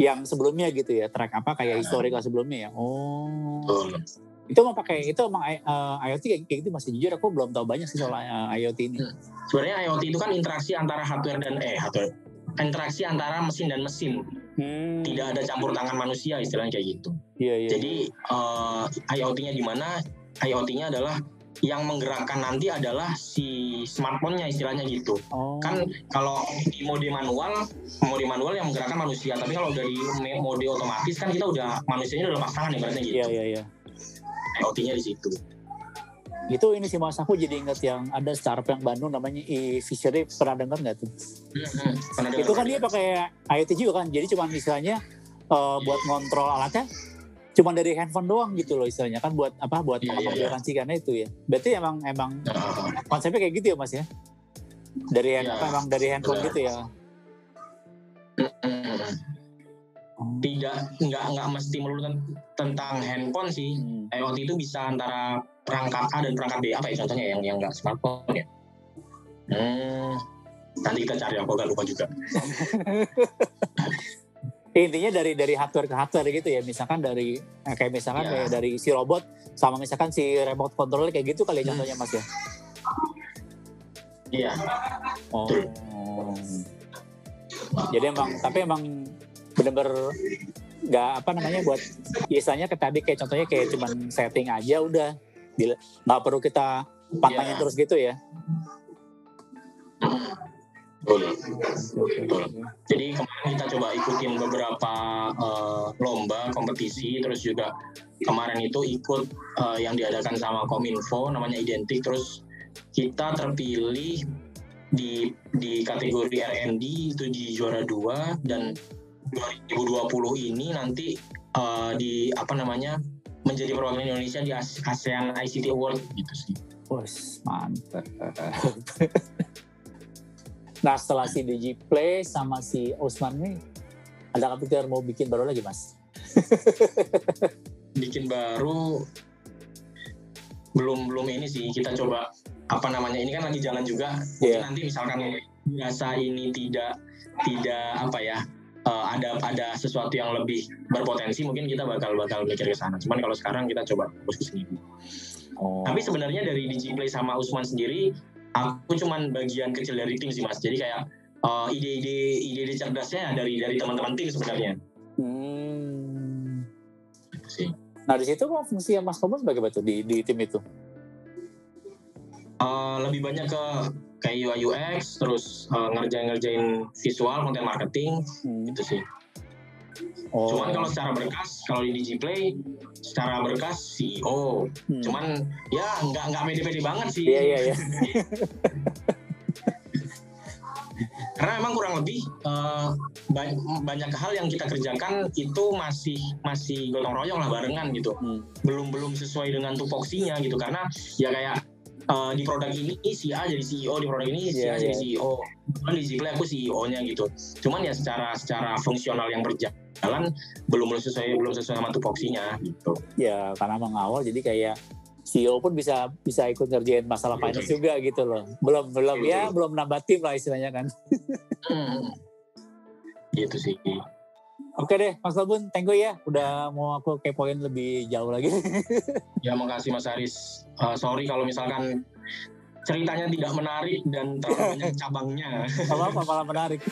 yang sebelumnya gitu ya, track apa kayak historical sebelumnya ya. Oh. oh. Itu mau pakai itu emang uh, IoT kayak, kayak gitu masih jujur aku belum tahu banyak sih soal uh, IoT ini. Hmm. Sebenarnya IoT itu kan interaksi antara hardware dan eh hardware interaksi antara mesin dan mesin Hmm. Tidak ada campur tangan manusia istilahnya kayak gitu. Iya, iya. Jadi uh, IoT-nya di mana? IoT-nya adalah yang menggerakkan nanti adalah si smartphone-nya istilahnya gitu. Oh. Kan kalau di mode manual, mode manual yang menggerakkan manusia, tapi kalau dari mode otomatis kan kita udah manusianya udah lepas tangan ya berarti gitu. Iya, iya, iya. IoT-nya di situ itu ini sih mas. Aku jadi inget yang ada startup yang Bandung namanya e Fishery pernah dengar nggak tuh? Itu kan dia pakai IoT juga kan? Jadi cuma misalnya uh, buat ngontrol alatnya cuma dari handphone doang gitu loh istilahnya. Kan buat apa? Buat yeah, yeah, yeah. karena itu ya. Berarti emang emang uh, konsepnya kayak gitu ya mas ya? Dari yeah, apa emang dari handphone bener. gitu ya tidak nggak nggak mesti melulu tentang handphone sih. Hmm. IoT itu bisa antara perangkat A dan perangkat B. Apa ya contohnya yang yang nggak smartphone ya? Hmm, nanti kita cari aku gak lupa juga. Intinya dari dari hardware ke hardware gitu ya. Misalkan dari eh, kayak misalkan yeah. kayak dari si robot sama misalkan si remote control kayak gitu kali ya contohnya mas ya? Iya. Oh. Jadi emang tapi emang bener-bener nggak apa namanya buat biasanya ke tadi kayak contohnya kayak cuman setting aja udah. Nggak perlu kita pantangin yeah. terus gitu ya. Jadi kemarin kita coba ikutin beberapa uh, lomba kompetisi, terus juga kemarin itu ikut uh, yang diadakan sama Kominfo, namanya Identik, terus kita terpilih di di kategori R&D itu di juara dua dan 2020 ini nanti uh, di apa namanya menjadi perwakilan Indonesia di ASEAN ICT Award gitu sih. Bos, mantap. nah setelah si DJ Play sama si Osman nih, ada kepikiran mau bikin baru lagi mas? bikin baru belum belum ini sih kita coba apa namanya ini kan lagi jalan juga yeah. nanti misalkan biasa ini tidak tidak apa ya uh, ada ada sesuatu yang lebih berpotensi mungkin kita bakal bakal mikir ke sana. Cuman kalau sekarang kita coba fokus ke sini. Oh. Tapi sebenarnya dari Digiplay sama Usman sendiri aku cuman bagian kecil dari tim sih Mas. Jadi kayak uh, ide-ide ide-ide cerdasnya dari dari teman-teman tim sebenarnya. Hmm. Sih. Nah di situ kok fungsi Mas Thomas sebagai batu di di tim itu? Uh, lebih banyak ke kayak UI UX terus uh, ngerjain ngerjain visual konten marketing hmm. gitu sih Oh. Cuman kalau secara berkas, kalau di Digiplay, secara berkas CEO. Hmm. Cuman ya nggak nggak pede-pede banget sih. Iya iya iya. Karena emang kurang lebih uh, banyak hal yang kita kerjakan itu masih masih gotong royong lah barengan gitu. Hmm. Belum belum sesuai dengan tupoksinya gitu karena ya kayak uh, di produk ini si A jadi CEO di produk ini si A yeah, jadi yeah. CEO cuman di Ziplay aku CEO-nya gitu. Cuman ya secara secara fungsional yang berjalan belum sesuai belum sesuai sama tupoksinya gitu. Ya karena mengawal jadi kayak CEO pun bisa bisa ikut ngerjain masalah iya, finance juga gitu loh. Belum belum. Ya belum nambah tim lah istilahnya kan. Hmm. gitu sih Oke deh, Mas Labun, thank you ya. Udah mau aku kepoin lebih jauh lagi. ya, makasih Mas Aris. Uh, sorry kalau misalkan ceritanya tidak menarik dan terlalu banyak cabangnya. Apa-apa, malah menarik.